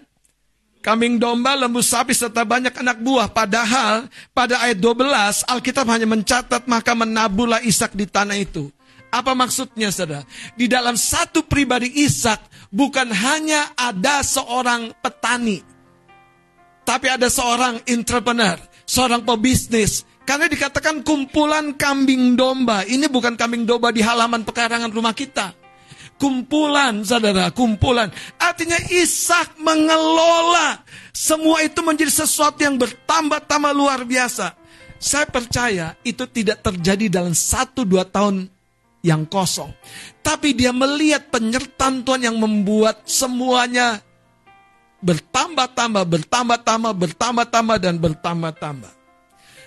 kambing domba, lembu sapi serta banyak anak buah. Padahal pada ayat 12 Alkitab hanya mencatat maka menabulah Ishak di tanah itu. Apa maksudnya saudara? Di dalam satu pribadi Ishak bukan hanya ada seorang petani. Tapi ada seorang entrepreneur, seorang pebisnis. Karena dikatakan kumpulan kambing domba. Ini bukan kambing domba di halaman pekarangan rumah kita kumpulan, saudara, kumpulan. Artinya Ishak mengelola semua itu menjadi sesuatu yang bertambah-tambah luar biasa. Saya percaya itu tidak terjadi dalam satu dua tahun yang kosong. Tapi dia melihat penyertaan Tuhan yang membuat semuanya bertambah-tambah, bertambah-tambah, bertambah-tambah, dan bertambah-tambah.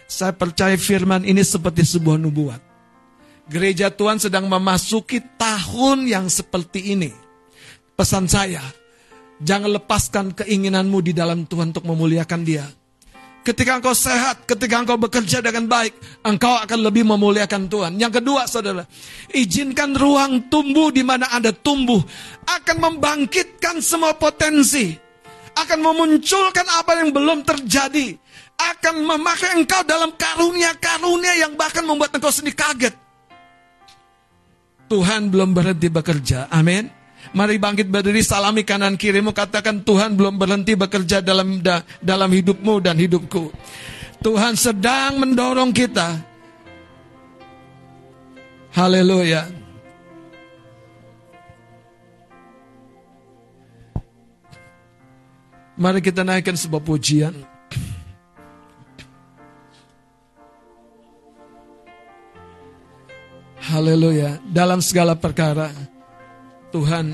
Saya percaya firman ini seperti sebuah nubuat. Gereja Tuhan sedang memasuki tahun yang seperti ini. Pesan saya, jangan lepaskan keinginanmu di dalam Tuhan untuk memuliakan Dia. Ketika engkau sehat, ketika engkau bekerja dengan baik, engkau akan lebih memuliakan Tuhan. Yang kedua, saudara, izinkan ruang tumbuh di mana Anda tumbuh akan membangkitkan semua potensi, akan memunculkan apa yang belum terjadi, akan memakai engkau dalam karunia-karunia yang bahkan membuat engkau sendiri kaget. Tuhan belum berhenti bekerja. Amin. Mari bangkit berdiri, salami kanan kirimu, katakan Tuhan belum berhenti bekerja dalam da, dalam hidupmu dan hidupku. Tuhan sedang mendorong kita. Haleluya. Mari kita naikkan sebuah pujian. Haleluya. Dalam segala perkara, Tuhan,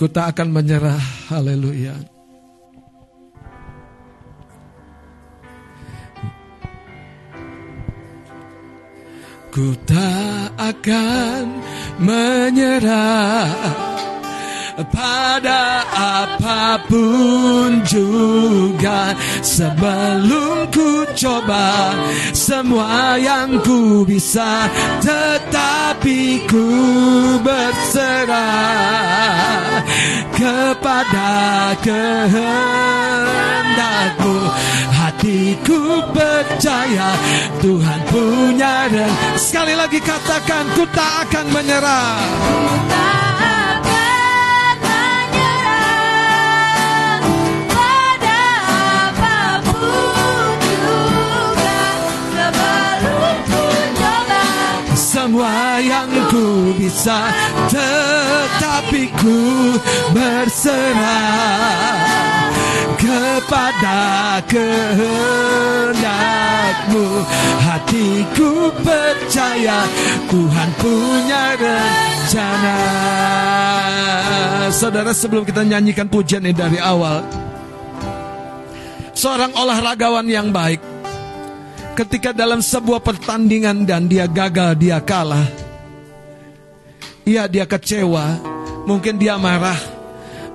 ku tak akan menyerah. Haleluya. Ku tak akan menyerah pada apa pun juga sebelum ku coba semua yang ku bisa tetapi ku berserah kepada kehendakmu hatiku percaya Tuhan punya dan sekali lagi katakan ku tak akan menyerah. Semua yang ku bisa Tetapi ku berserah Kepada kehendakmu Hatiku percaya Tuhan punya rencana Saudara sebelum kita nyanyikan pujian ini dari awal Seorang olahragawan yang baik ketika dalam sebuah pertandingan dan dia gagal, dia kalah. Iya, dia kecewa. Mungkin dia marah.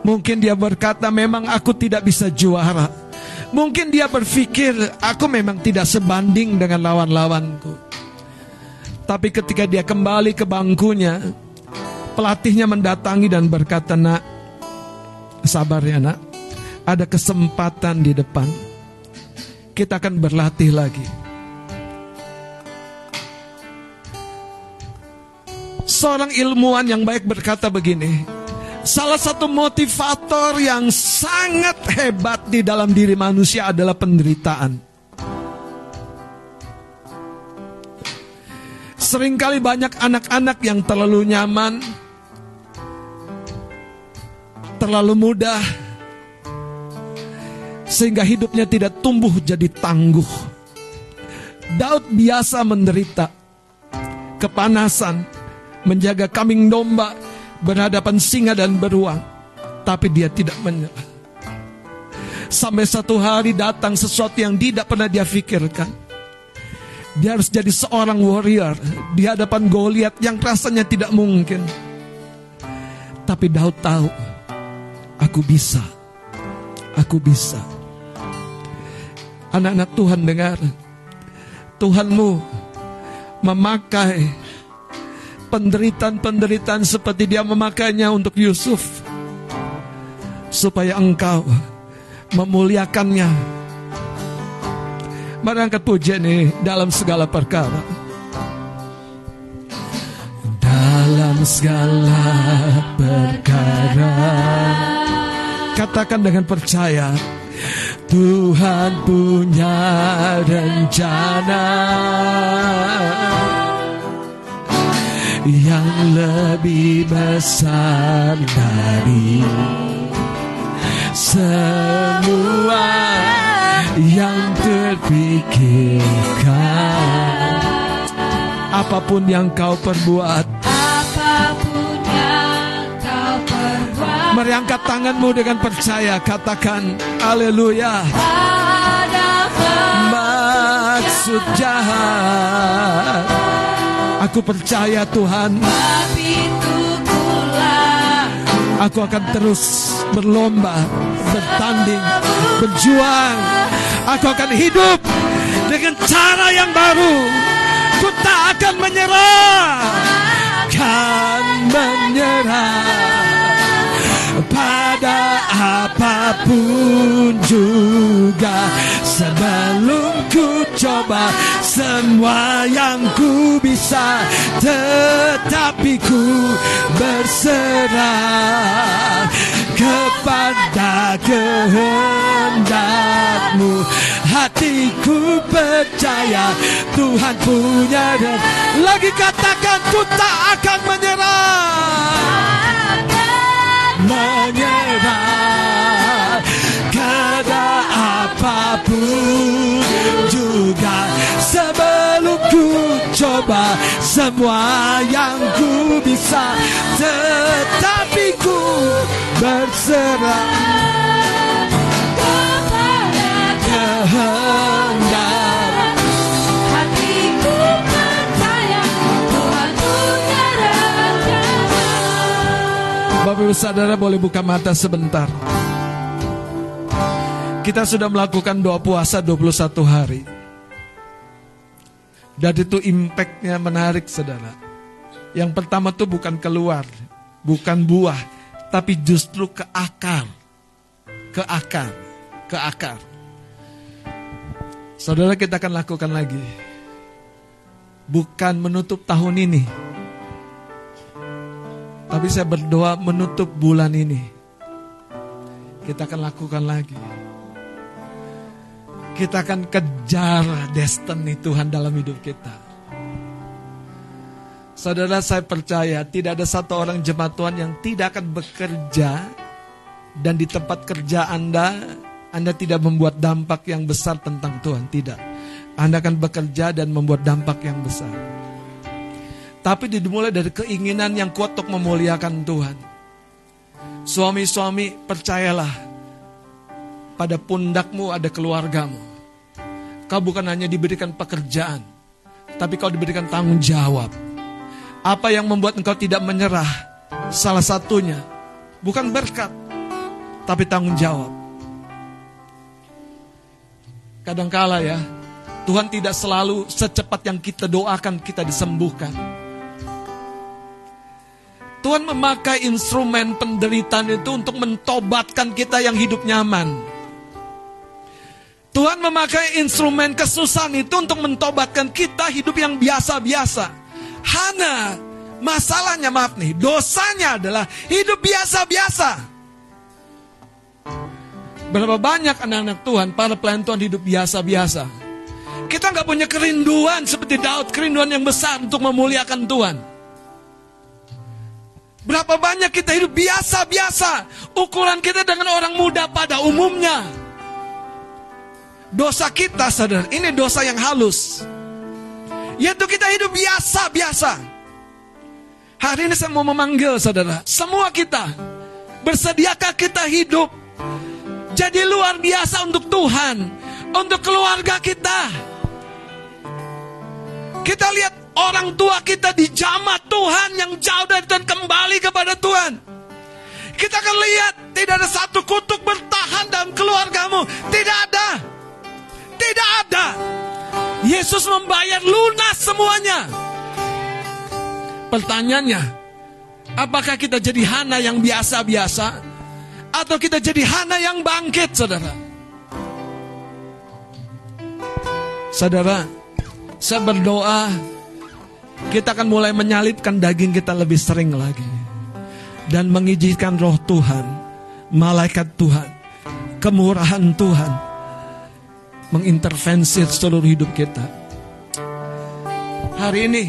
Mungkin dia berkata, "Memang aku tidak bisa juara." Mungkin dia berpikir, "Aku memang tidak sebanding dengan lawan-lawanku." Tapi ketika dia kembali ke bangkunya, pelatihnya mendatangi dan berkata, "Nak, sabar ya, Nak. Ada kesempatan di depan. Kita akan berlatih lagi." Seorang ilmuwan yang baik berkata begini, salah satu motivator yang sangat hebat di dalam diri manusia adalah penderitaan. Seringkali banyak anak-anak yang terlalu nyaman, terlalu mudah, sehingga hidupnya tidak tumbuh jadi tangguh. Daud biasa menderita kepanasan, menjaga kambing domba berhadapan singa dan beruang, tapi dia tidak menyerah. Sampai satu hari datang sesuatu yang tidak pernah dia pikirkan. Dia harus jadi seorang warrior di hadapan Goliat yang rasanya tidak mungkin. Tapi Daud tahu, aku bisa. Aku bisa. Anak-anak Tuhan dengar, Tuhanmu memakai penderitaan-penderitaan seperti dia memakainya untuk Yusuf. Supaya engkau memuliakannya. Mari angkat pujian ini dalam segala perkara. Dalam segala perkara. Katakan dengan percaya. Tuhan punya rencana yang lebih besar dari semua yang terpikirkan. Apa pun yang kau perbuat, Apa pun yang kau perbuat mari angkat tanganmu dengan percaya, katakan haleluya. ada Maksud jahat, aku percaya Tuhan, aku akan terus berlomba, bertanding, berjuang. Aku akan hidup dengan cara yang baru. Ku tak akan menyerah, kan menyerah pada apa pun juga sebelum ku coba semua yang ku bisa tetapi ku berserah kepada kehendakmu. Hatiku percaya Tuhan punya dan lagi katakan ku tak akan menyerah. Menyerah coba semua yang ku bisa tetapi ku berserah kehendak. Punya rencana Bapak Ibu Saudara boleh buka mata sebentar. Kita sudah melakukan doa puasa 21 hari Dan itu impactnya menarik saudara Yang pertama tuh bukan keluar Bukan buah Tapi justru ke akar Ke akar Ke akar Saudara kita akan lakukan lagi Bukan menutup tahun ini tapi saya berdoa menutup bulan ini. Kita akan lakukan lagi. Kita akan kejar destiny Tuhan dalam hidup kita. Saudara saya percaya tidak ada satu orang jemaat Tuhan yang tidak akan bekerja dan di tempat kerja Anda Anda tidak membuat dampak yang besar tentang Tuhan, tidak. Anda akan bekerja dan membuat dampak yang besar. Tapi dimulai dari keinginan yang kuat untuk memuliakan Tuhan. Suami-suami percayalah pada pundakmu ada keluargamu. Kau bukan hanya diberikan pekerjaan, tapi kau diberikan tanggung jawab. Apa yang membuat engkau tidak menyerah? Salah satunya bukan berkat, tapi tanggung jawab. Kadangkala ya, Tuhan tidak selalu secepat yang kita doakan kita disembuhkan. Tuhan memakai instrumen penderitaan itu untuk mentobatkan kita yang hidup nyaman. Tuhan memakai instrumen kesusahan itu untuk mentobatkan kita hidup yang biasa-biasa. Hana, masalahnya maaf nih, dosanya adalah hidup biasa-biasa. Berapa banyak anak-anak Tuhan, para pelayan Tuhan hidup biasa-biasa. Kita nggak punya kerinduan seperti Daud, kerinduan yang besar untuk memuliakan Tuhan. Berapa banyak kita hidup biasa-biasa. Ukuran kita dengan orang muda pada umumnya. Dosa kita sadar, ini dosa yang halus. Yaitu kita hidup biasa-biasa. Hari ini saya mau memanggil saudara, semua kita. Bersediakah kita hidup jadi luar biasa untuk Tuhan, untuk keluarga kita. Kita lihat orang tua kita dijamah Tuhan yang jauh dari Tuhan kembali kepada Tuhan. Kita akan lihat tidak ada satu kutuk bertahan dalam keluargamu. Tidak ada. Tidak ada. Yesus membayar lunas semuanya. Pertanyaannya, apakah kita jadi hana yang biasa-biasa atau kita jadi hana yang bangkit, Saudara? Saudara, saya berdoa kita akan mulai menyalipkan daging kita lebih sering lagi dan mengizinkan roh Tuhan, malaikat Tuhan, kemurahan Tuhan mengintervensi seluruh hidup kita. Hari ini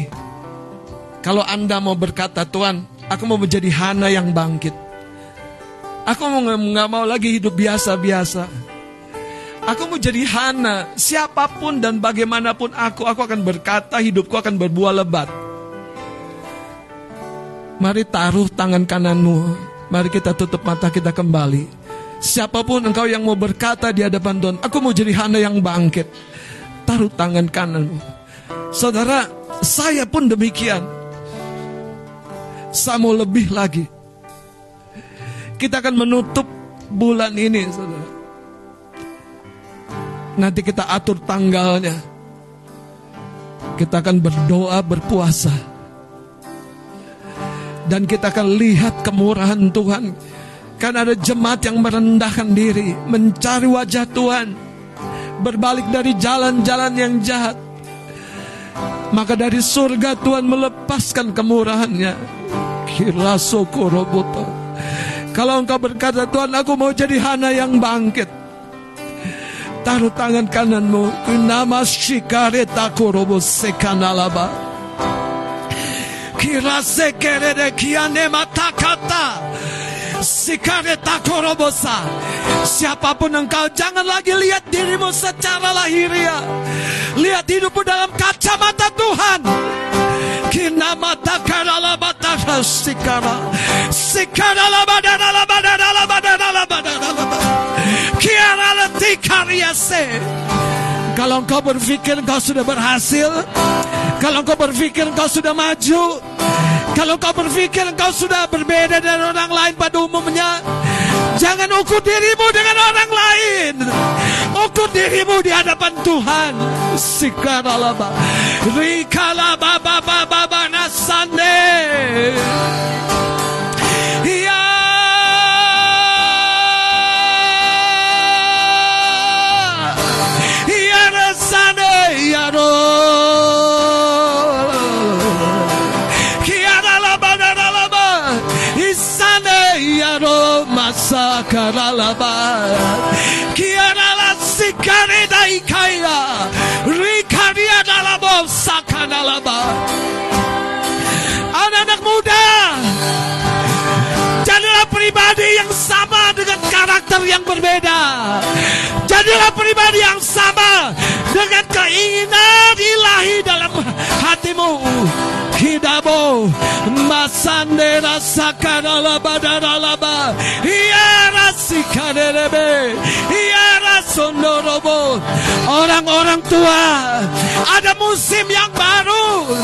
kalau Anda mau berkata Tuhan, aku mau menjadi Hana yang bangkit. Aku mau nggak mau lagi hidup biasa-biasa. Aku mau jadi Hana, siapa pun dan bagaimanapun aku, aku akan berkata hidupku akan berbuah lebat. Mari taruh tangan kananmu, mari kita tutup mata kita kembali. Siapa pun engkau yang mau berkata di hadapan Tuhan, aku mau jadi Hana yang bangkit. Taruh tangan kananmu. Saudara, saya pun demikian. Saya mau lebih lagi. Kita akan menutup bulan ini, saudara. Nanti kita atur tanggalnya. Kita akan berdoa, berpuasa. Dan kita akan lihat kemurahan Tuhan. Kan ada jemaat yang merendahkan diri, mencari wajah Tuhan. Berbalik dari jalan-jalan yang jahat. Maka dari surga Tuhan melepaskan kemurahannya. Kalau engkau berkata Tuhan aku mau jadi hana yang bangkit. Taruh tangan kananmu. Nama shikareta korobo sekanalaba. Kira sekerede kiane matakata. Sikareta. Siapa pun engkau jangan lagi lihat dirimu secara lahiriah. Lihat hidupmu dalam kacamata Tuhan. Kinamata karala batara sikara. Sikara labadana labadana. Kiara leti karyase. Kalau engkau berpikir engkau sudah berhasil, kalau engkau berpikir engkau sudah maju, kalau engkau berpikir engkau sudah berbeda dari orang lain pada umumnya, jangan ukur dirimu dengan orang lain. Ukur dirimu di hadapan Tuhan. Sikaralaba. Rikalaba baba baba nasande. Karakter yang berbeda. Jadilah pribadi yang sama dengan keinginan ilahi dalam hatimu. Hidabo masande rasakan alaba dan alaba. Ia rasikanelebe. Ia rasondorobo. Orang-orang tua, ada musim yang baru.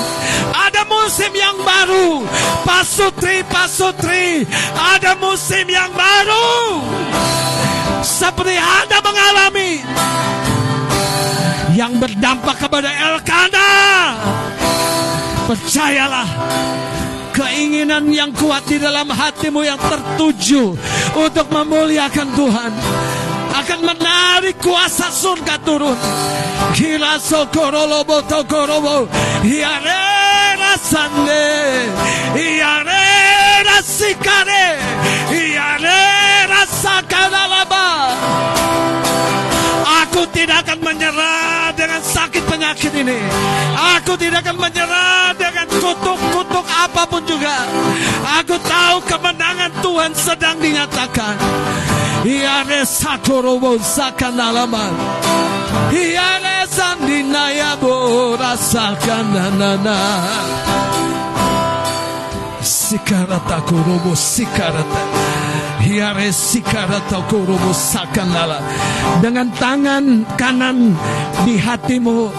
Musim yang baru. Pasutri, pasutri, ada musim yang baru. Seperti Anda mengalami yang berdampak kepada Elkana. Percayalah keinginan yang kuat di dalam hatimu yang tertuju untuk memuliakan Tuhan akan menarik kuasa surga turun. Kira sokorolobo tokorobo. Iare rasande. Iare rasikare. Iare penyakit ini. Aku tidak akan menyerah dengan kutuk-kutuk apa pun juga. Aku tahu kemenangan Tuhan sedang dinyatakan. Iare sakorobo sakanalama. Iare sandinayabo rasakananana. Sikarata korobo sikarata. Sikarata korobo sakanala. Dengan tangan kanan di hatimu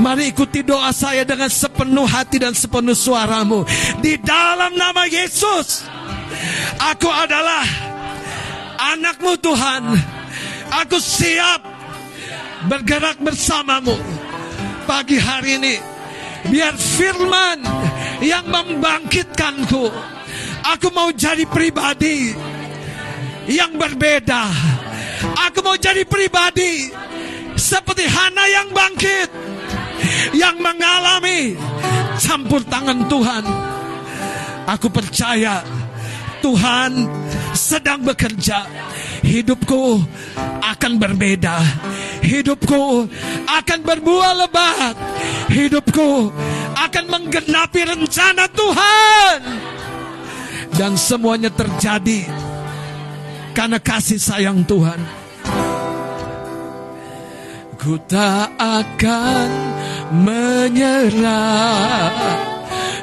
Mari ikuti doa saya dengan sepenuh hati dan sepenuh suaramu. Di dalam nama Yesus, aku adalah anakmu Tuhan. Aku siap bergerak bersamamu pagi hari ini. Biar firman yang membangkitkanku. Aku mau jadi pribadi yang berbeda. Aku mau jadi pribadi seperti Hana yang bangkit. Yang mengalami campur tangan Tuhan. Aku percaya Tuhan sedang bekerja. Hidupku akan berbeda. Hidupku akan berbuah lebat. Hidupku akan menggenapi rencana Tuhan. Dan semuanya terjadi karena kasih sayang Tuhan. Ku tak akan menyerah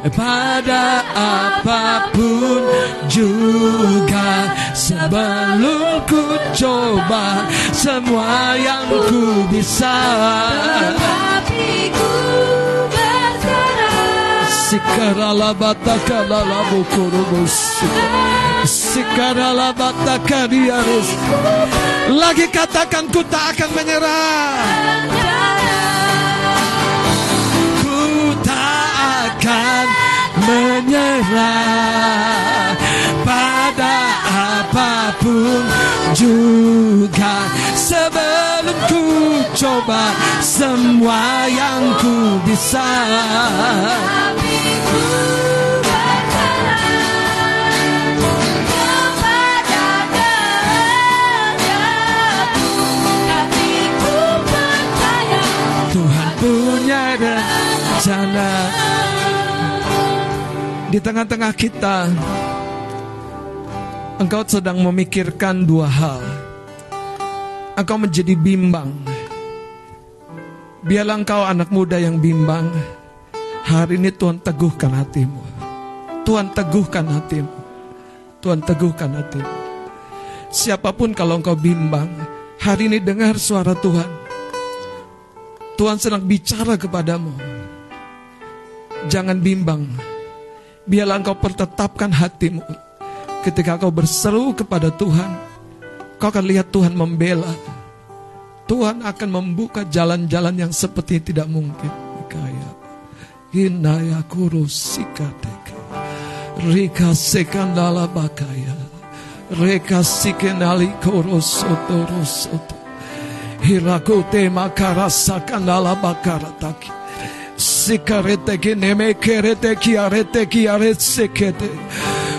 pada apa pun juga sebelum ku coba semua yang ku bisa. Tapi ku berserah Sikarala batakala Lagi katakan ku tak akan menyerah. Ku tak akan menyerah pada apa pun juga. Sebelum ku coba semua yang ku bisa. Di tengah-tengah kita. Engkau sedang memikirkan dua hal. Engkau menjadi bimbang. Biarlah engkau anak muda yang bimbang. Hari ini Tuhan teguhkan hatimu. Tuhan teguhkan hatimu. Tuhan teguhkan hatimu. Siapa pun kalau engkau bimbang, hari ini dengar suara Tuhan. Tuhan sedang bicara kepadamu. Jangan bimbang. Biarlah engkau pertetapkan hatimu. Ketika kau berseru kepada Tuhan, kau akan lihat Tuhan membela. Tuhan akan membuka jalan-jalan yang seperti tidak mungkin. Kaya. Hinaya kurus sikateke. Rika sekandala bakaya. Reka sikenali korosoto rosoto. Hirakote makarasa kandala bakarataki. Sikarete ki neme kerete ki arete ki aret sekete.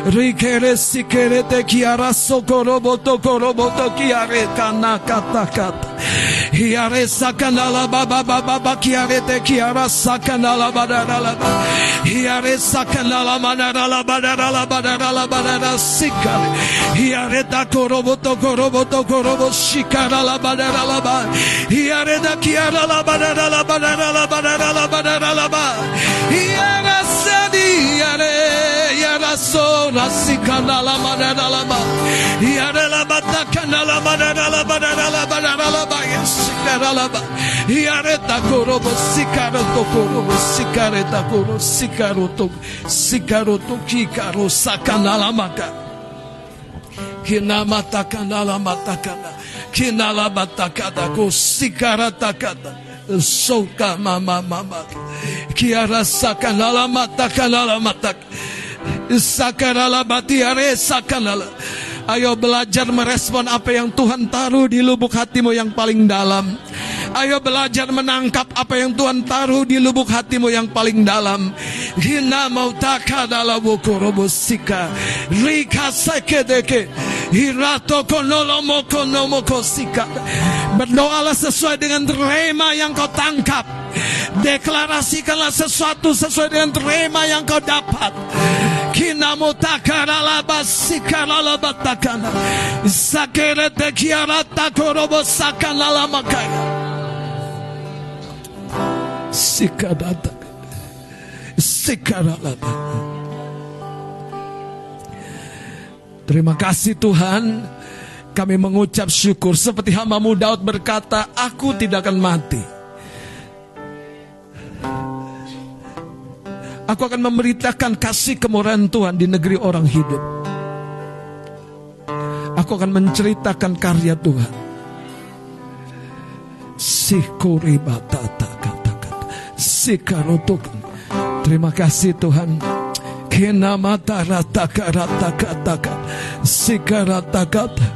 Rikere sikerete ki araso koroboto koroboto ki are kana kata kata. Hiare sakandala baba baba baba ki arete ki arasa kandala badara Hiare sakandala manara badara badara badara sikare. Hiare da koroboto koroboto korobo shikara la badara la ba. Hiare da kiara la badara la badara la badara la badara la ba. Hiare sadi hiare hiare so rasikana la badara la ba. Hiare la batakana la badara la badara la badara la ba. Shikara la ba. Hiare da korobo sikaro to korobo sikare da koro sikaro to sikaro to kikaro sakana la maka. Kina matakana la matakana. Kina la matakada ko sikara takada. Soka mama mama. Kiara sakana la matakana la matak. Sakara la batiare sakana la. Ayo belajar merespon apa yang Tuhan taruh di lubuk hatimu yang paling dalam. Ayo belajar menangkap apa yang Tuhan taruh di lubuk hatimu yang paling dalam. Hina mau takadala bukurobosika. Rika sekedeke. Hirato konolomo konomoko sika. Berdoalah sesuai dengan rema yang kau tangkap. Deklarasikanlah sesuatu sesuai dengan rema yang kau dapat. Kinamo Terima kasih Tuhan. Kami mengucap syukur. Seperti hambamu Daud berkata, aku tidak akan mati. Aku akan memberitakan kasih kemurahan Tuhan di negeri orang hidup. Aku akan menceritakan karya Tuhan. Kata kata. Terima kasih Tuhan. Kena mata rata rata kata kata. Sikarata kata.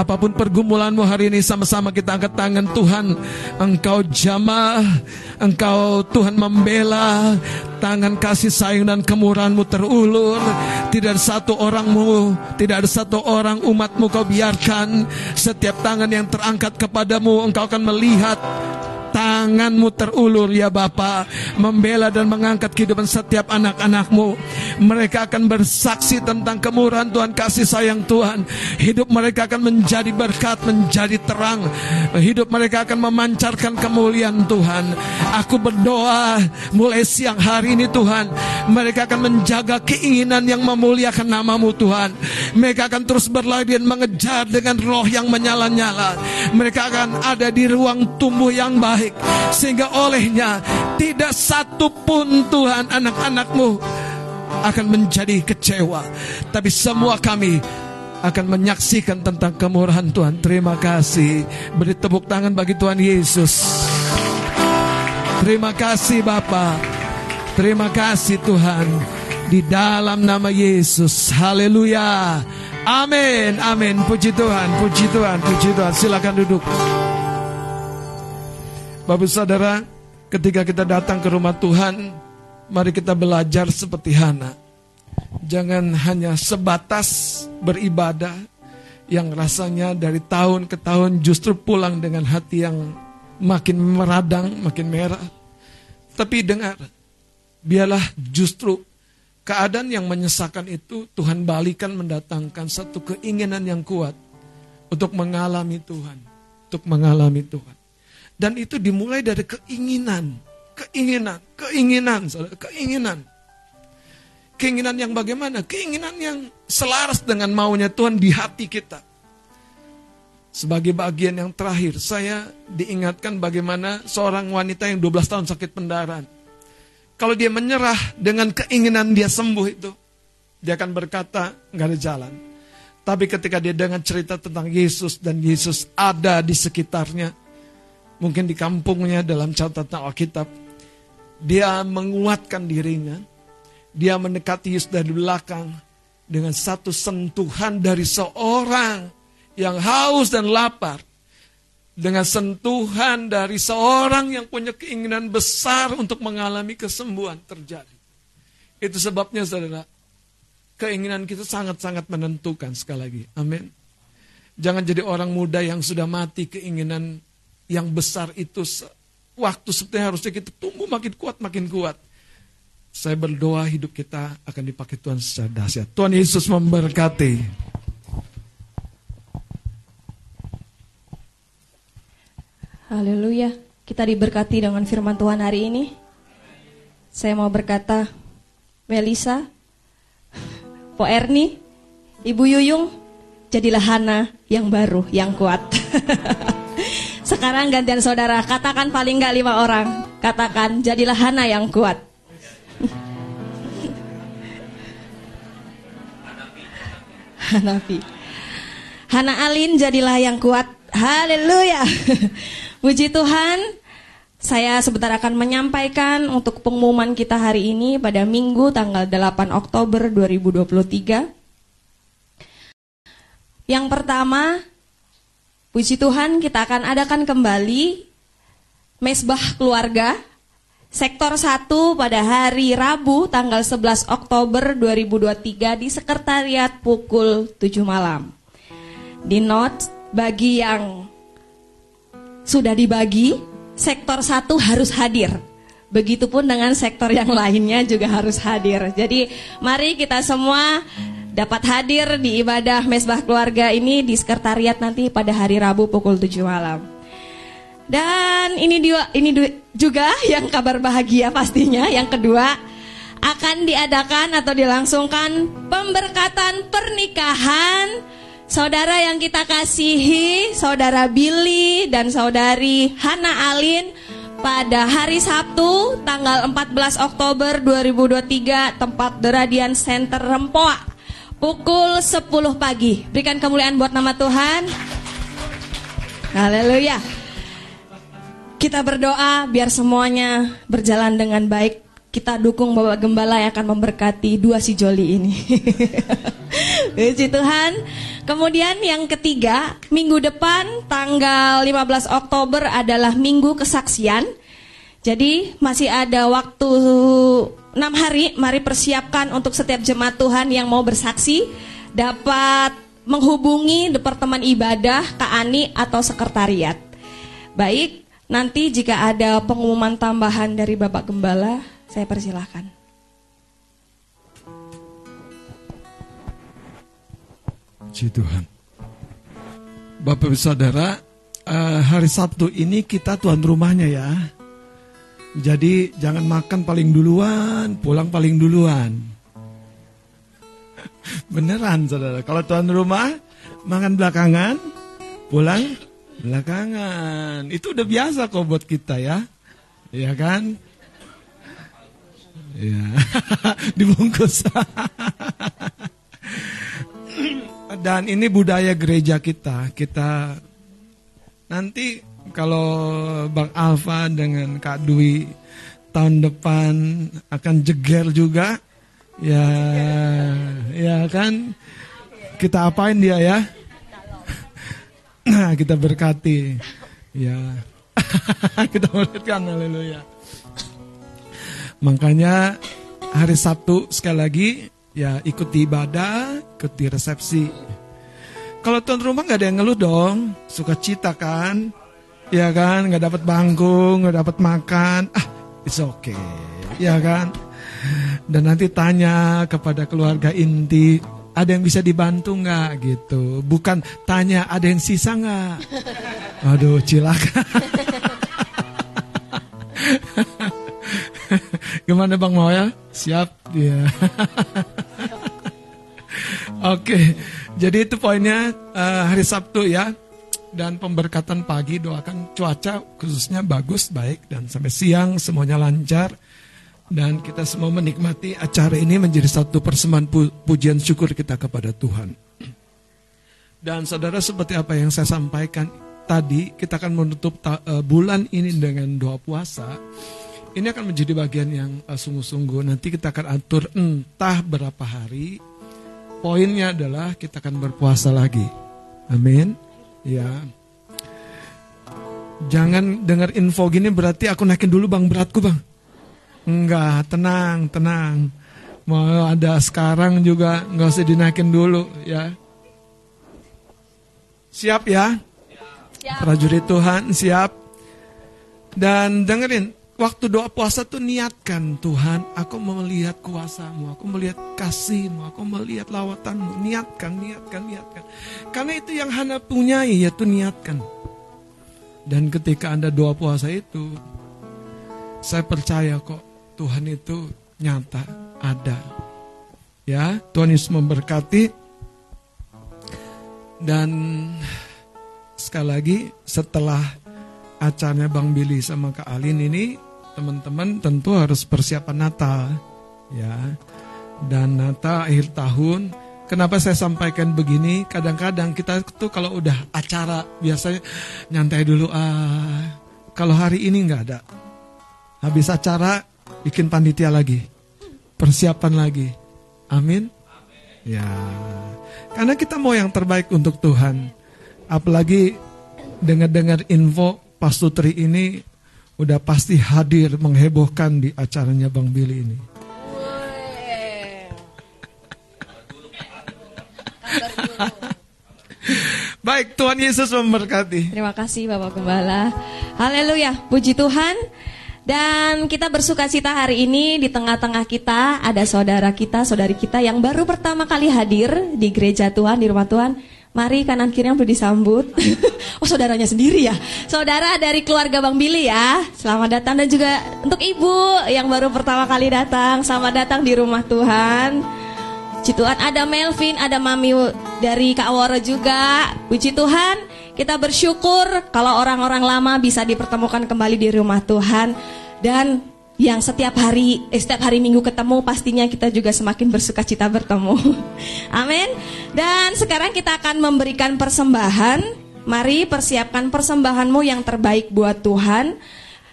Apa pun pergumulanmu hari ini sama-sama kita angkat tangan Tuhan. Engkau jamah Engkau Tuhan membela. Tangan kasih sayang dan kemurahanmu terulur. Tidak ada satu orangmu Tidak ada satu orang umatmu kau biarkan. Setiap tangan yang terangkat kepadamu Engkau akan melihat tanganmu terulur ya Bapa membela dan mengangkat kehidupan setiap anak-anakmu. Mereka akan bersaksi tentang kemurahan Tuhan kasih sayang Tuhan. Hidup mereka akan menjadi berkat menjadi terang. Hidup mereka akan memancarkan kemuliaan Tuhan. Aku berdoa mulai siang hari ini Tuhan mereka akan menjaga keinginan yang memuliakan namamu Tuhan. Mereka akan terus berlari dan mengejar dengan roh yang menyala-nyala. Mereka akan ada di ruang tumbuh yang baik baik sehingga olehnya tidak satu pun Tuhan anak-anakmu akan menjadi kecewa. Tapi semua kami akan menyaksikan tentang kemurahan Tuhan. Terima kasih. Beri tepuk tangan bagi Tuhan Yesus. Terima kasih Bapa. Terima kasih Tuhan. Di dalam nama Yesus. Haleluya. Amin amin. Puji Tuhan puji Tuhan puji Tuhan. Silakan duduk Bapak saudara, ketika kita datang ke rumah Tuhan, mari kita belajar seperti Hana. Jangan hanya sebatas beribadah yang rasanya dari tahun ke tahun justru pulang dengan hati yang makin meradang, makin merah. Tapi dengar, biarlah justru keadaan yang menyesakan itu Tuhan balikan mendatangkan satu keinginan yang kuat untuk mengalami Tuhan, untuk mengalami Tuhan. Dan itu dimulai dari keinginan, keinginan, keinginan, keinginan. Keinginan yang bagaimana? Keinginan yang selaras dengan maunya Tuhan di hati kita. Sebagai bagian yang terakhir, saya diingatkan bagaimana seorang wanita yang 12 tahun sakit pendarahan. Kalau dia menyerah dengan keinginan dia sembuh itu, dia akan berkata, nggak ada jalan. Tapi ketika dia dengan cerita tentang Yesus dan Yesus ada di sekitarnya, mungkin di kampungnya dalam catatan Alkitab, dia menguatkan dirinya, dia mendekati Yesus dari belakang dengan satu sentuhan dari seorang yang haus dan lapar. Dengan sentuhan dari seorang yang punya keinginan besar untuk mengalami kesembuhan terjadi. Itu sebabnya saudara, keinginan kita sangat-sangat menentukan sekali lagi. Amin. Jangan jadi orang muda yang sudah mati keinginan yang besar itu waktu seperti harusnya kita tumbuh makin kuat makin kuat. Saya berdoa hidup kita akan dipakai Tuhan secara dahsyat. Tuhan Yesus memberkati. Haleluya. Kita diberkati dengan firman Tuhan hari ini. Saya mau berkata, Melisa, Po Erni, Ibu Yuyung, jadilah Hana yang baru, yang kuat. *laughs* Sekarang gantian saudara, katakan paling nggak lima orang. Katakan, jadilah Hana yang kuat. *laughs* Hanafi. Hana Alin jadilah yang kuat. Haleluya. *laughs* Puji Tuhan. Saya sebentar akan menyampaikan untuk pengumuman kita hari ini pada Minggu tanggal 8 Oktober 2023. Yang pertama, puji Tuhan kita akan adakan kembali Mesbah Keluarga Sektor 1 pada hari Rabu tanggal 11 Oktober 2023 di sekretariat pukul 7 malam. Di note bagi yang sudah dibagi, sektor 1 harus hadir. Begitupun dengan sektor yang lainnya juga harus hadir. Jadi mari kita semua dapat hadir di ibadah mesbah keluarga ini di sekretariat nanti pada hari Rabu pukul 7 malam. Dan ini dia ini juga *laughs* yang kabar bahagia pastinya yang kedua akan diadakan atau dilangsungkan pemberkatan pernikahan Saudara yang kita kasihi, Saudara Billy dan Saudari Hana Alin pada hari Sabtu tanggal 14 Oktober 2023 tempat The Radiant Center Rempoa pukul 10 pagi. Berikan kemuliaan buat nama Tuhan. Haleluya. Kita berdoa biar semuanya berjalan dengan baik. Kita dukung Bapak Gembala yang akan memberkati dua si Joli ini. *laughs* Puji Tuhan. Kemudian yang ketiga, minggu depan tanggal 15 Oktober adalah minggu kesaksian. Jadi masih ada waktu 6 hari, mari persiapkan untuk setiap jemaat Tuhan yang mau bersaksi dapat menghubungi Departemen Ibadah, Kak Ani atau sekretariat. Baik, nanti jika ada pengumuman tambahan dari Bapak Gembala, saya persilahkan. Puji Tuhan. Bapak Ibu Saudara, eh, hari Sabtu ini kita tuan rumahnya ya. Jadi jangan makan paling duluan, pulang paling duluan. *laughs* Beneran saudara, kalau tuan rumah makan belakangan, pulang belakangan. Itu udah biasa kok buat kita ya. Iya kan? Ya, *laughs* dibungkus. *laughs* Dan ini budaya gereja kita. Kita nanti kalau Bang Alfa dengan Kak Dwi tahun depan akan jeger juga. Ya, ya kan? Kita apain dia ya? Nah, kita berkati. Ya. *laughs* kita berkatkan haleluya. Makanya hari Sabtu sekali lagi ya ikuti ibadah, ikuti resepsi. Kalau tuan rumah nggak ada yang ngeluh dong, suka cita kan, ya kan, nggak dapat bangku, nggak dapat makan, ah it's okay, ya kan. Dan nanti tanya kepada keluarga inti, ada yang bisa dibantu nggak gitu, bukan tanya ada yang sisa nggak. Aduh cilaka. *laughs* Gimana Bang Moel? Siap? Iya. *laughs* Oke, jadi itu poinnya eh, hari Sabtu ya. Dan pemberkatan pagi doakan cuaca khususnya bagus, baik dan sampai siang semuanya lancar. Dan kita semua menikmati acara ini menjadi satu persembahan pu- pujian syukur kita kepada Tuhan. Dan saudara seperti apa yang saya sampaikan tadi, kita akan menutup eh, bulan ini dengan doa puasa. Ini akan menjadi bagian yang eh, sungguh-sungguh. Nanti kita akan atur entah berapa hari. Poinnya adalah kita akan berpuasa lagi. Amin. Ya. Jangan dengar info gini berarti aku naikin dulu bang beratku bang. Enggak, tenang, tenang. Mau ada sekarang juga nggak usah dinaikin dulu ya. Siap ya? Prajurit Tuhan siap. Dan dengerin, waktu doa puasa tuh niatkan Tuhan, aku melihat kuasamu, aku melihat kasihmu, aku melihat lawatanmu. Niatkan, niatkan, niatkan. Karena itu yang Hana punyai, yaitu niatkan. Dan ketika Anda doa puasa itu, saya percaya kok Tuhan itu nyata, ada. Ya, Tuhan Yesus memberkati. Dan sekali lagi setelah acaranya Bang Billy sama Kak Alin ini teman-teman tentu harus persiapan Natal ya. Dan Natal akhir tahun Kenapa saya sampaikan begini? Kadang-kadang kita tuh kalau udah acara biasanya nyantai dulu ah. Kalau hari ini nggak ada. Habis acara bikin panitia lagi. Persiapan lagi. Amin. Ya. Karena kita mau yang terbaik untuk Tuhan. Apalagi dengar-dengar info pastutri ini udah pasti hadir menghebohkan di acaranya Bang Billy ini. *laughs* Baik, Tuhan Yesus memberkati. Terima kasih Bapak Gembala. Haleluya, puji Tuhan. Dan kita bersuka cita hari ini di tengah-tengah kita ada saudara kita, saudari kita yang baru pertama kali hadir di gereja Tuhan, di rumah Tuhan. Mari kanan kiri yang perlu disambut. *laughs* oh saudaranya sendiri ya. Saudara dari keluarga Bang Billy ya. Selamat datang dan juga untuk ibu yang baru pertama kali datang. Selamat datang di rumah Tuhan. Puji Tuhan ada Melvin, ada Mami dari Kak Woro juga. Puji Tuhan, kita bersyukur kalau orang-orang lama bisa dipertemukan kembali di rumah Tuhan dan yang setiap hari eh, setiap hari Minggu ketemu pastinya kita juga semakin bersuka cita bertemu. *laughs* Amin. Dan sekarang kita akan memberikan persembahan. Mari persiapkan persembahanmu yang terbaik buat Tuhan.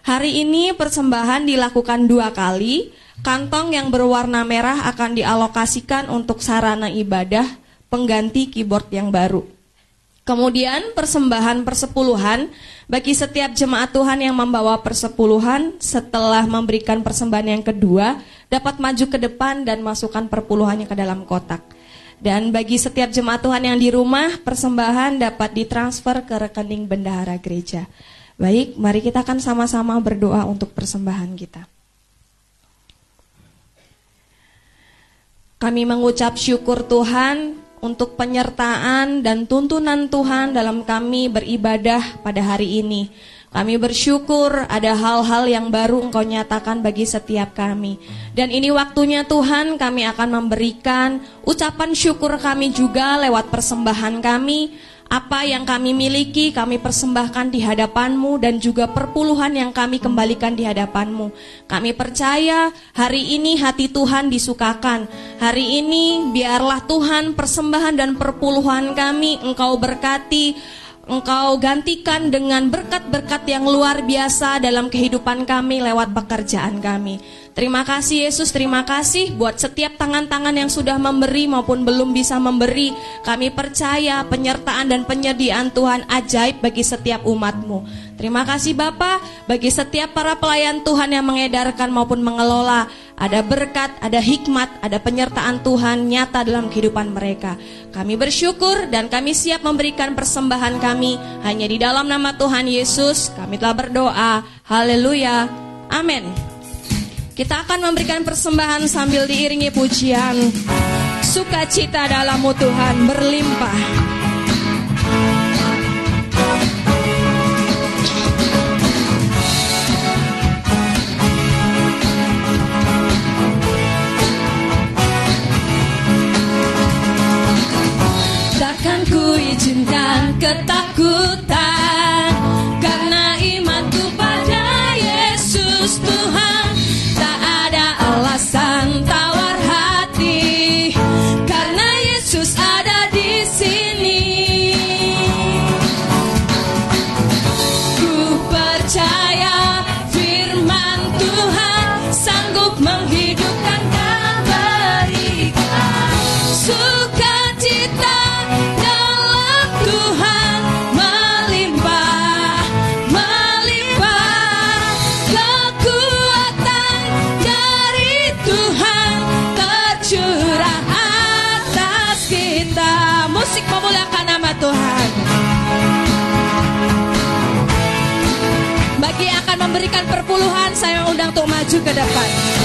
Hari ini persembahan dilakukan dua kali. Kantong yang berwarna merah akan dialokasikan untuk sarana ibadah pengganti keyboard yang baru. Kemudian persembahan persepuluhan bagi setiap jemaat Tuhan yang membawa persepuluhan setelah memberikan persembahan yang kedua dapat maju ke depan dan masukkan perpuluhannya ke dalam kotak. Dan bagi setiap jemaat Tuhan yang di rumah persembahan dapat ditransfer ke rekening bendahara gereja. Baik, mari kita akan sama-sama berdoa untuk persembahan kita. Kami mengucap syukur Tuhan untuk penyertaan dan tuntunan Tuhan dalam kami beribadah pada hari ini. Kami bersyukur ada hal-hal yang baru Engkau nyatakan bagi setiap kami. Dan ini waktunya Tuhan kami akan memberikan ucapan syukur kami juga lewat persembahan kami apa yang kami miliki kami persembahkan di hadapanmu dan juga perpuluhan yang kami kembalikan di hadapanmu. Kami percaya hari ini hati Tuhan disukakan. Hari ini biarlah Tuhan persembahan dan perpuluhan kami engkau berkati Engkau gantikan dengan berkat-berkat yang luar biasa dalam kehidupan kami lewat pekerjaan kami. Terima kasih Yesus, terima kasih buat setiap tangan-tangan yang sudah memberi maupun belum bisa memberi. Kami percaya penyertaan dan penyediaan Tuhan ajaib bagi setiap umatmu. Terima kasih Bapa bagi setiap para pelayan Tuhan yang mengedarkan maupun mengelola. Ada berkat, ada hikmat, ada penyertaan Tuhan nyata dalam kehidupan mereka. Kami bersyukur dan kami siap memberikan persembahan kami hanya di dalam nama Tuhan Yesus. Kami telah berdoa. Haleluya. Amin. Kita akan memberikan persembahan sambil diiringi pujian. Sukacita dalammu Tuhan berlimpah. Ke depan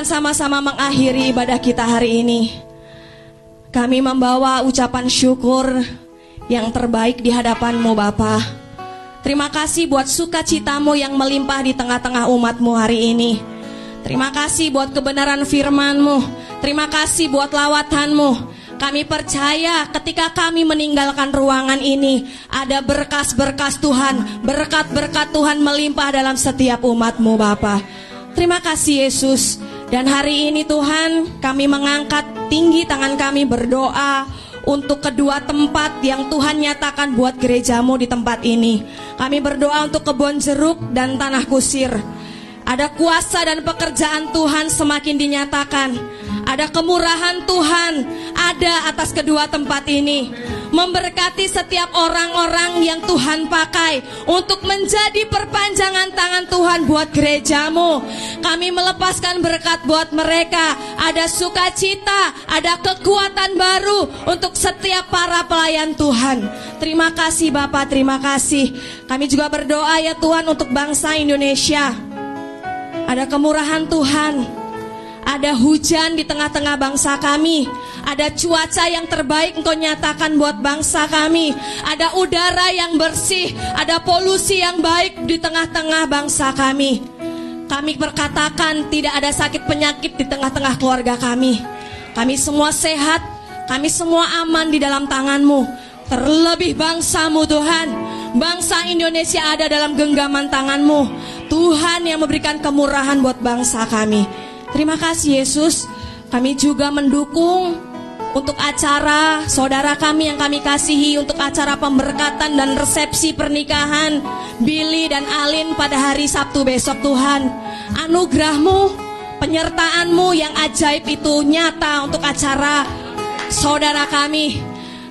akan sama-sama mengakhiri ibadah kita hari ini. Kami membawa ucapan syukur yang terbaik di hadapanmu Bapa. Terima kasih buat sukacitamu yang melimpah di tengah-tengah umatmu hari ini. Terima kasih buat kebenaran firmanmu. Terima kasih buat lawatanmu. Kami percaya ketika kami meninggalkan ruangan ini ada berkas-berkas Tuhan, berkat-berkat Tuhan melimpah dalam setiap umatmu Bapa. Terima kasih Yesus. Dan hari ini Tuhan kami mengangkat tinggi tangan kami berdoa untuk kedua tempat yang Tuhan nyatakan buat gerejamu di tempat ini. Kami berdoa untuk kebun jeruk dan tanah kusir. Ada kuasa dan pekerjaan Tuhan semakin dinyatakan. Ada kemurahan Tuhan ada atas kedua tempat ini. Memberkati setiap orang-orang yang Tuhan pakai untuk menjadi perpanjangan tangan Tuhan buat gerejamu. Kami melepaskan berkat buat mereka. Ada sukacita, ada kekuatan baru untuk setiap para pelayan Tuhan. Terima kasih Bapak, terima kasih. Kami juga berdoa ya Tuhan untuk bangsa Indonesia. Ada kemurahan Tuhan. Ada hujan di tengah-tengah bangsa kami. Ada cuaca yang terbaik engkau nyatakan buat bangsa kami. Ada udara yang bersih. Ada polusi yang baik di tengah-tengah bangsa kami. Kami berkatakan tidak ada sakit penyakit di tengah-tengah keluarga kami. Kami semua sehat. Kami semua aman di dalam tanganmu. Terlebih bangsamu Tuhan. Bangsa Indonesia ada dalam genggaman tanganmu. Tuhan yang memberikan kemurahan buat bangsa kami. Terima kasih Yesus. Kami juga mendukung untuk acara saudara kami yang kami kasihi untuk acara pemberkatan dan resepsi pernikahan Billy dan Alin pada hari Sabtu besok Tuhan. Anugerahmu, penyertaanmu yang ajaib itu nyata untuk acara saudara kami.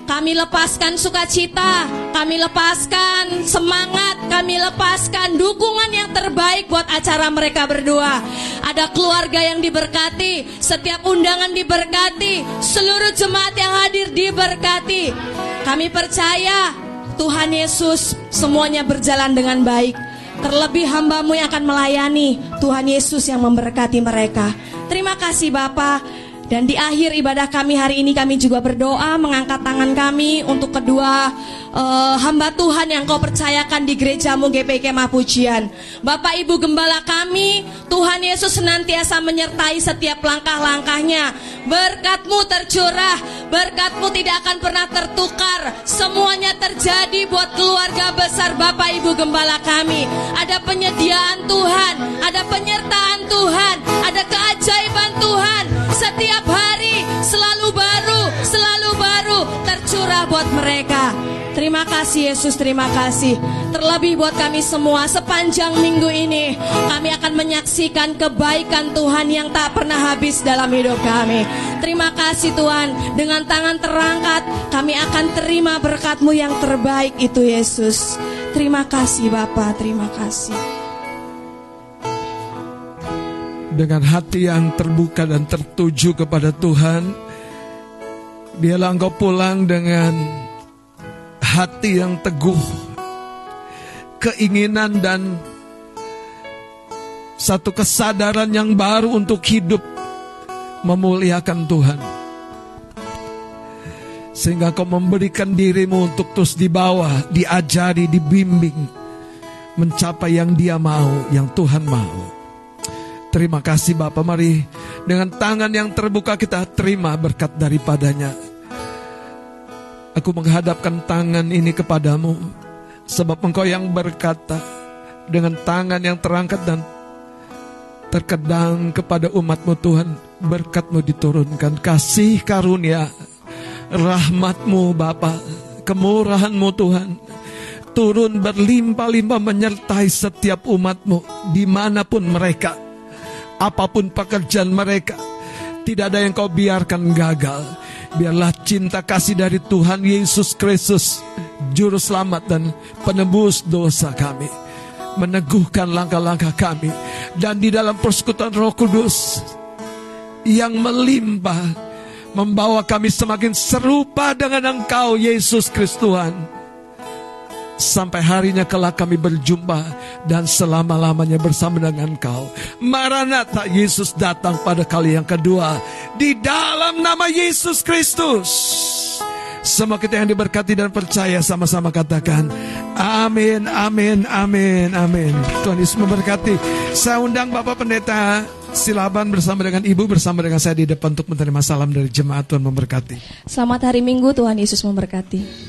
Kami lepaskan sukacita, kami lepaskan semangat, kami lepaskan dukungan yang terbaik buat acara mereka berdua. Ada keluarga yang diberkati, setiap undangan diberkati, seluruh jemaat yang hadir diberkati. Kami percaya Tuhan Yesus semuanya berjalan dengan baik. Terlebih hambamu yang akan melayani Tuhan Yesus yang memberkati mereka. Terima kasih Bapak. Dan di akhir ibadah kami hari ini kami juga berdoa mengangkat tangan kami untuk kedua eh, hamba Tuhan yang kau percayakan di gerejamu GPK Mapujian. Bapak Ibu Gembala kami, Tuhan Yesus senantiasa menyertai setiap langkah-langkahnya. Berkatmu tercurah, berkatmu tidak akan pernah tertukar. Semuanya terjadi buat keluarga besar Bapak Ibu Gembala kami. Ada penyediaan Tuhan, ada penyertaan Tuhan, ada keajaiban Tuhan. Setiap hari selalu baru, selalu baru tercurah buat mereka. Terima kasih Yesus, terima kasih. Terlebih buat kami semua sepanjang minggu ini kami akan menyaksikan kebaikan Tuhan yang tak pernah habis dalam hidup kami. Terima kasih Tuhan, dengan tangan terangkat kami akan terima berkatmu yang terbaik itu Yesus. Terima kasih Bapa, terima kasih. Dengan hati yang terbuka dan tertuju kepada Tuhan, biarlah engkau pulang dengan hati yang teguh, keinginan dan satu kesadaran yang baru untuk hidup memuliakan Tuhan. Sehingga kau memberikan dirimu untuk terus dibawa, diajari, dibimbing, mencapai yang dia mau, yang Tuhan mau. Terima kasih Bapak, mari dengan tangan yang terbuka kita terima berkat daripadanya. Aku menghadapkan tangan ini kepadamu, sebab engkau yang berkata dengan tangan yang terangkat dan terkedang kepada umatmu Tuhan, berkatmu diturunkan, kasih karunia, rahmatmu Bapa, kemurahanmu Tuhan, turun berlimpah-limpah menyertai setiap umatmu di mana pun mereka apa pun pekerjaan mereka, tidak ada yang kau biarkan gagal. Biarlah cinta kasih dari Tuhan Yesus Kristus, Juru Selamat dan penebus dosa kami, meneguhkan langkah-langkah kami, dan di dalam persekutuan Roh Kudus yang melimpah, membawa kami semakin serupa dengan Engkau, Yesus Kristus Tuhan. Sampai harinya kelak kami berjumpa dan selama-lamanya bersama dengan Kau. Maranatha Yesus datang pada kali yang kedua di dalam nama Yesus Kristus. Semua kita yang diberkati dan percaya sama-sama katakan amin, amin, amin, amin. Tuhan Yesus memberkati. Saya undang Bapak Pendeta Silaban bersama dengan Ibu bersama dengan saya di depan untuk menerima salam dari jemaat Tuhan memberkati. Selamat hari Minggu, Tuhan Yesus memberkati.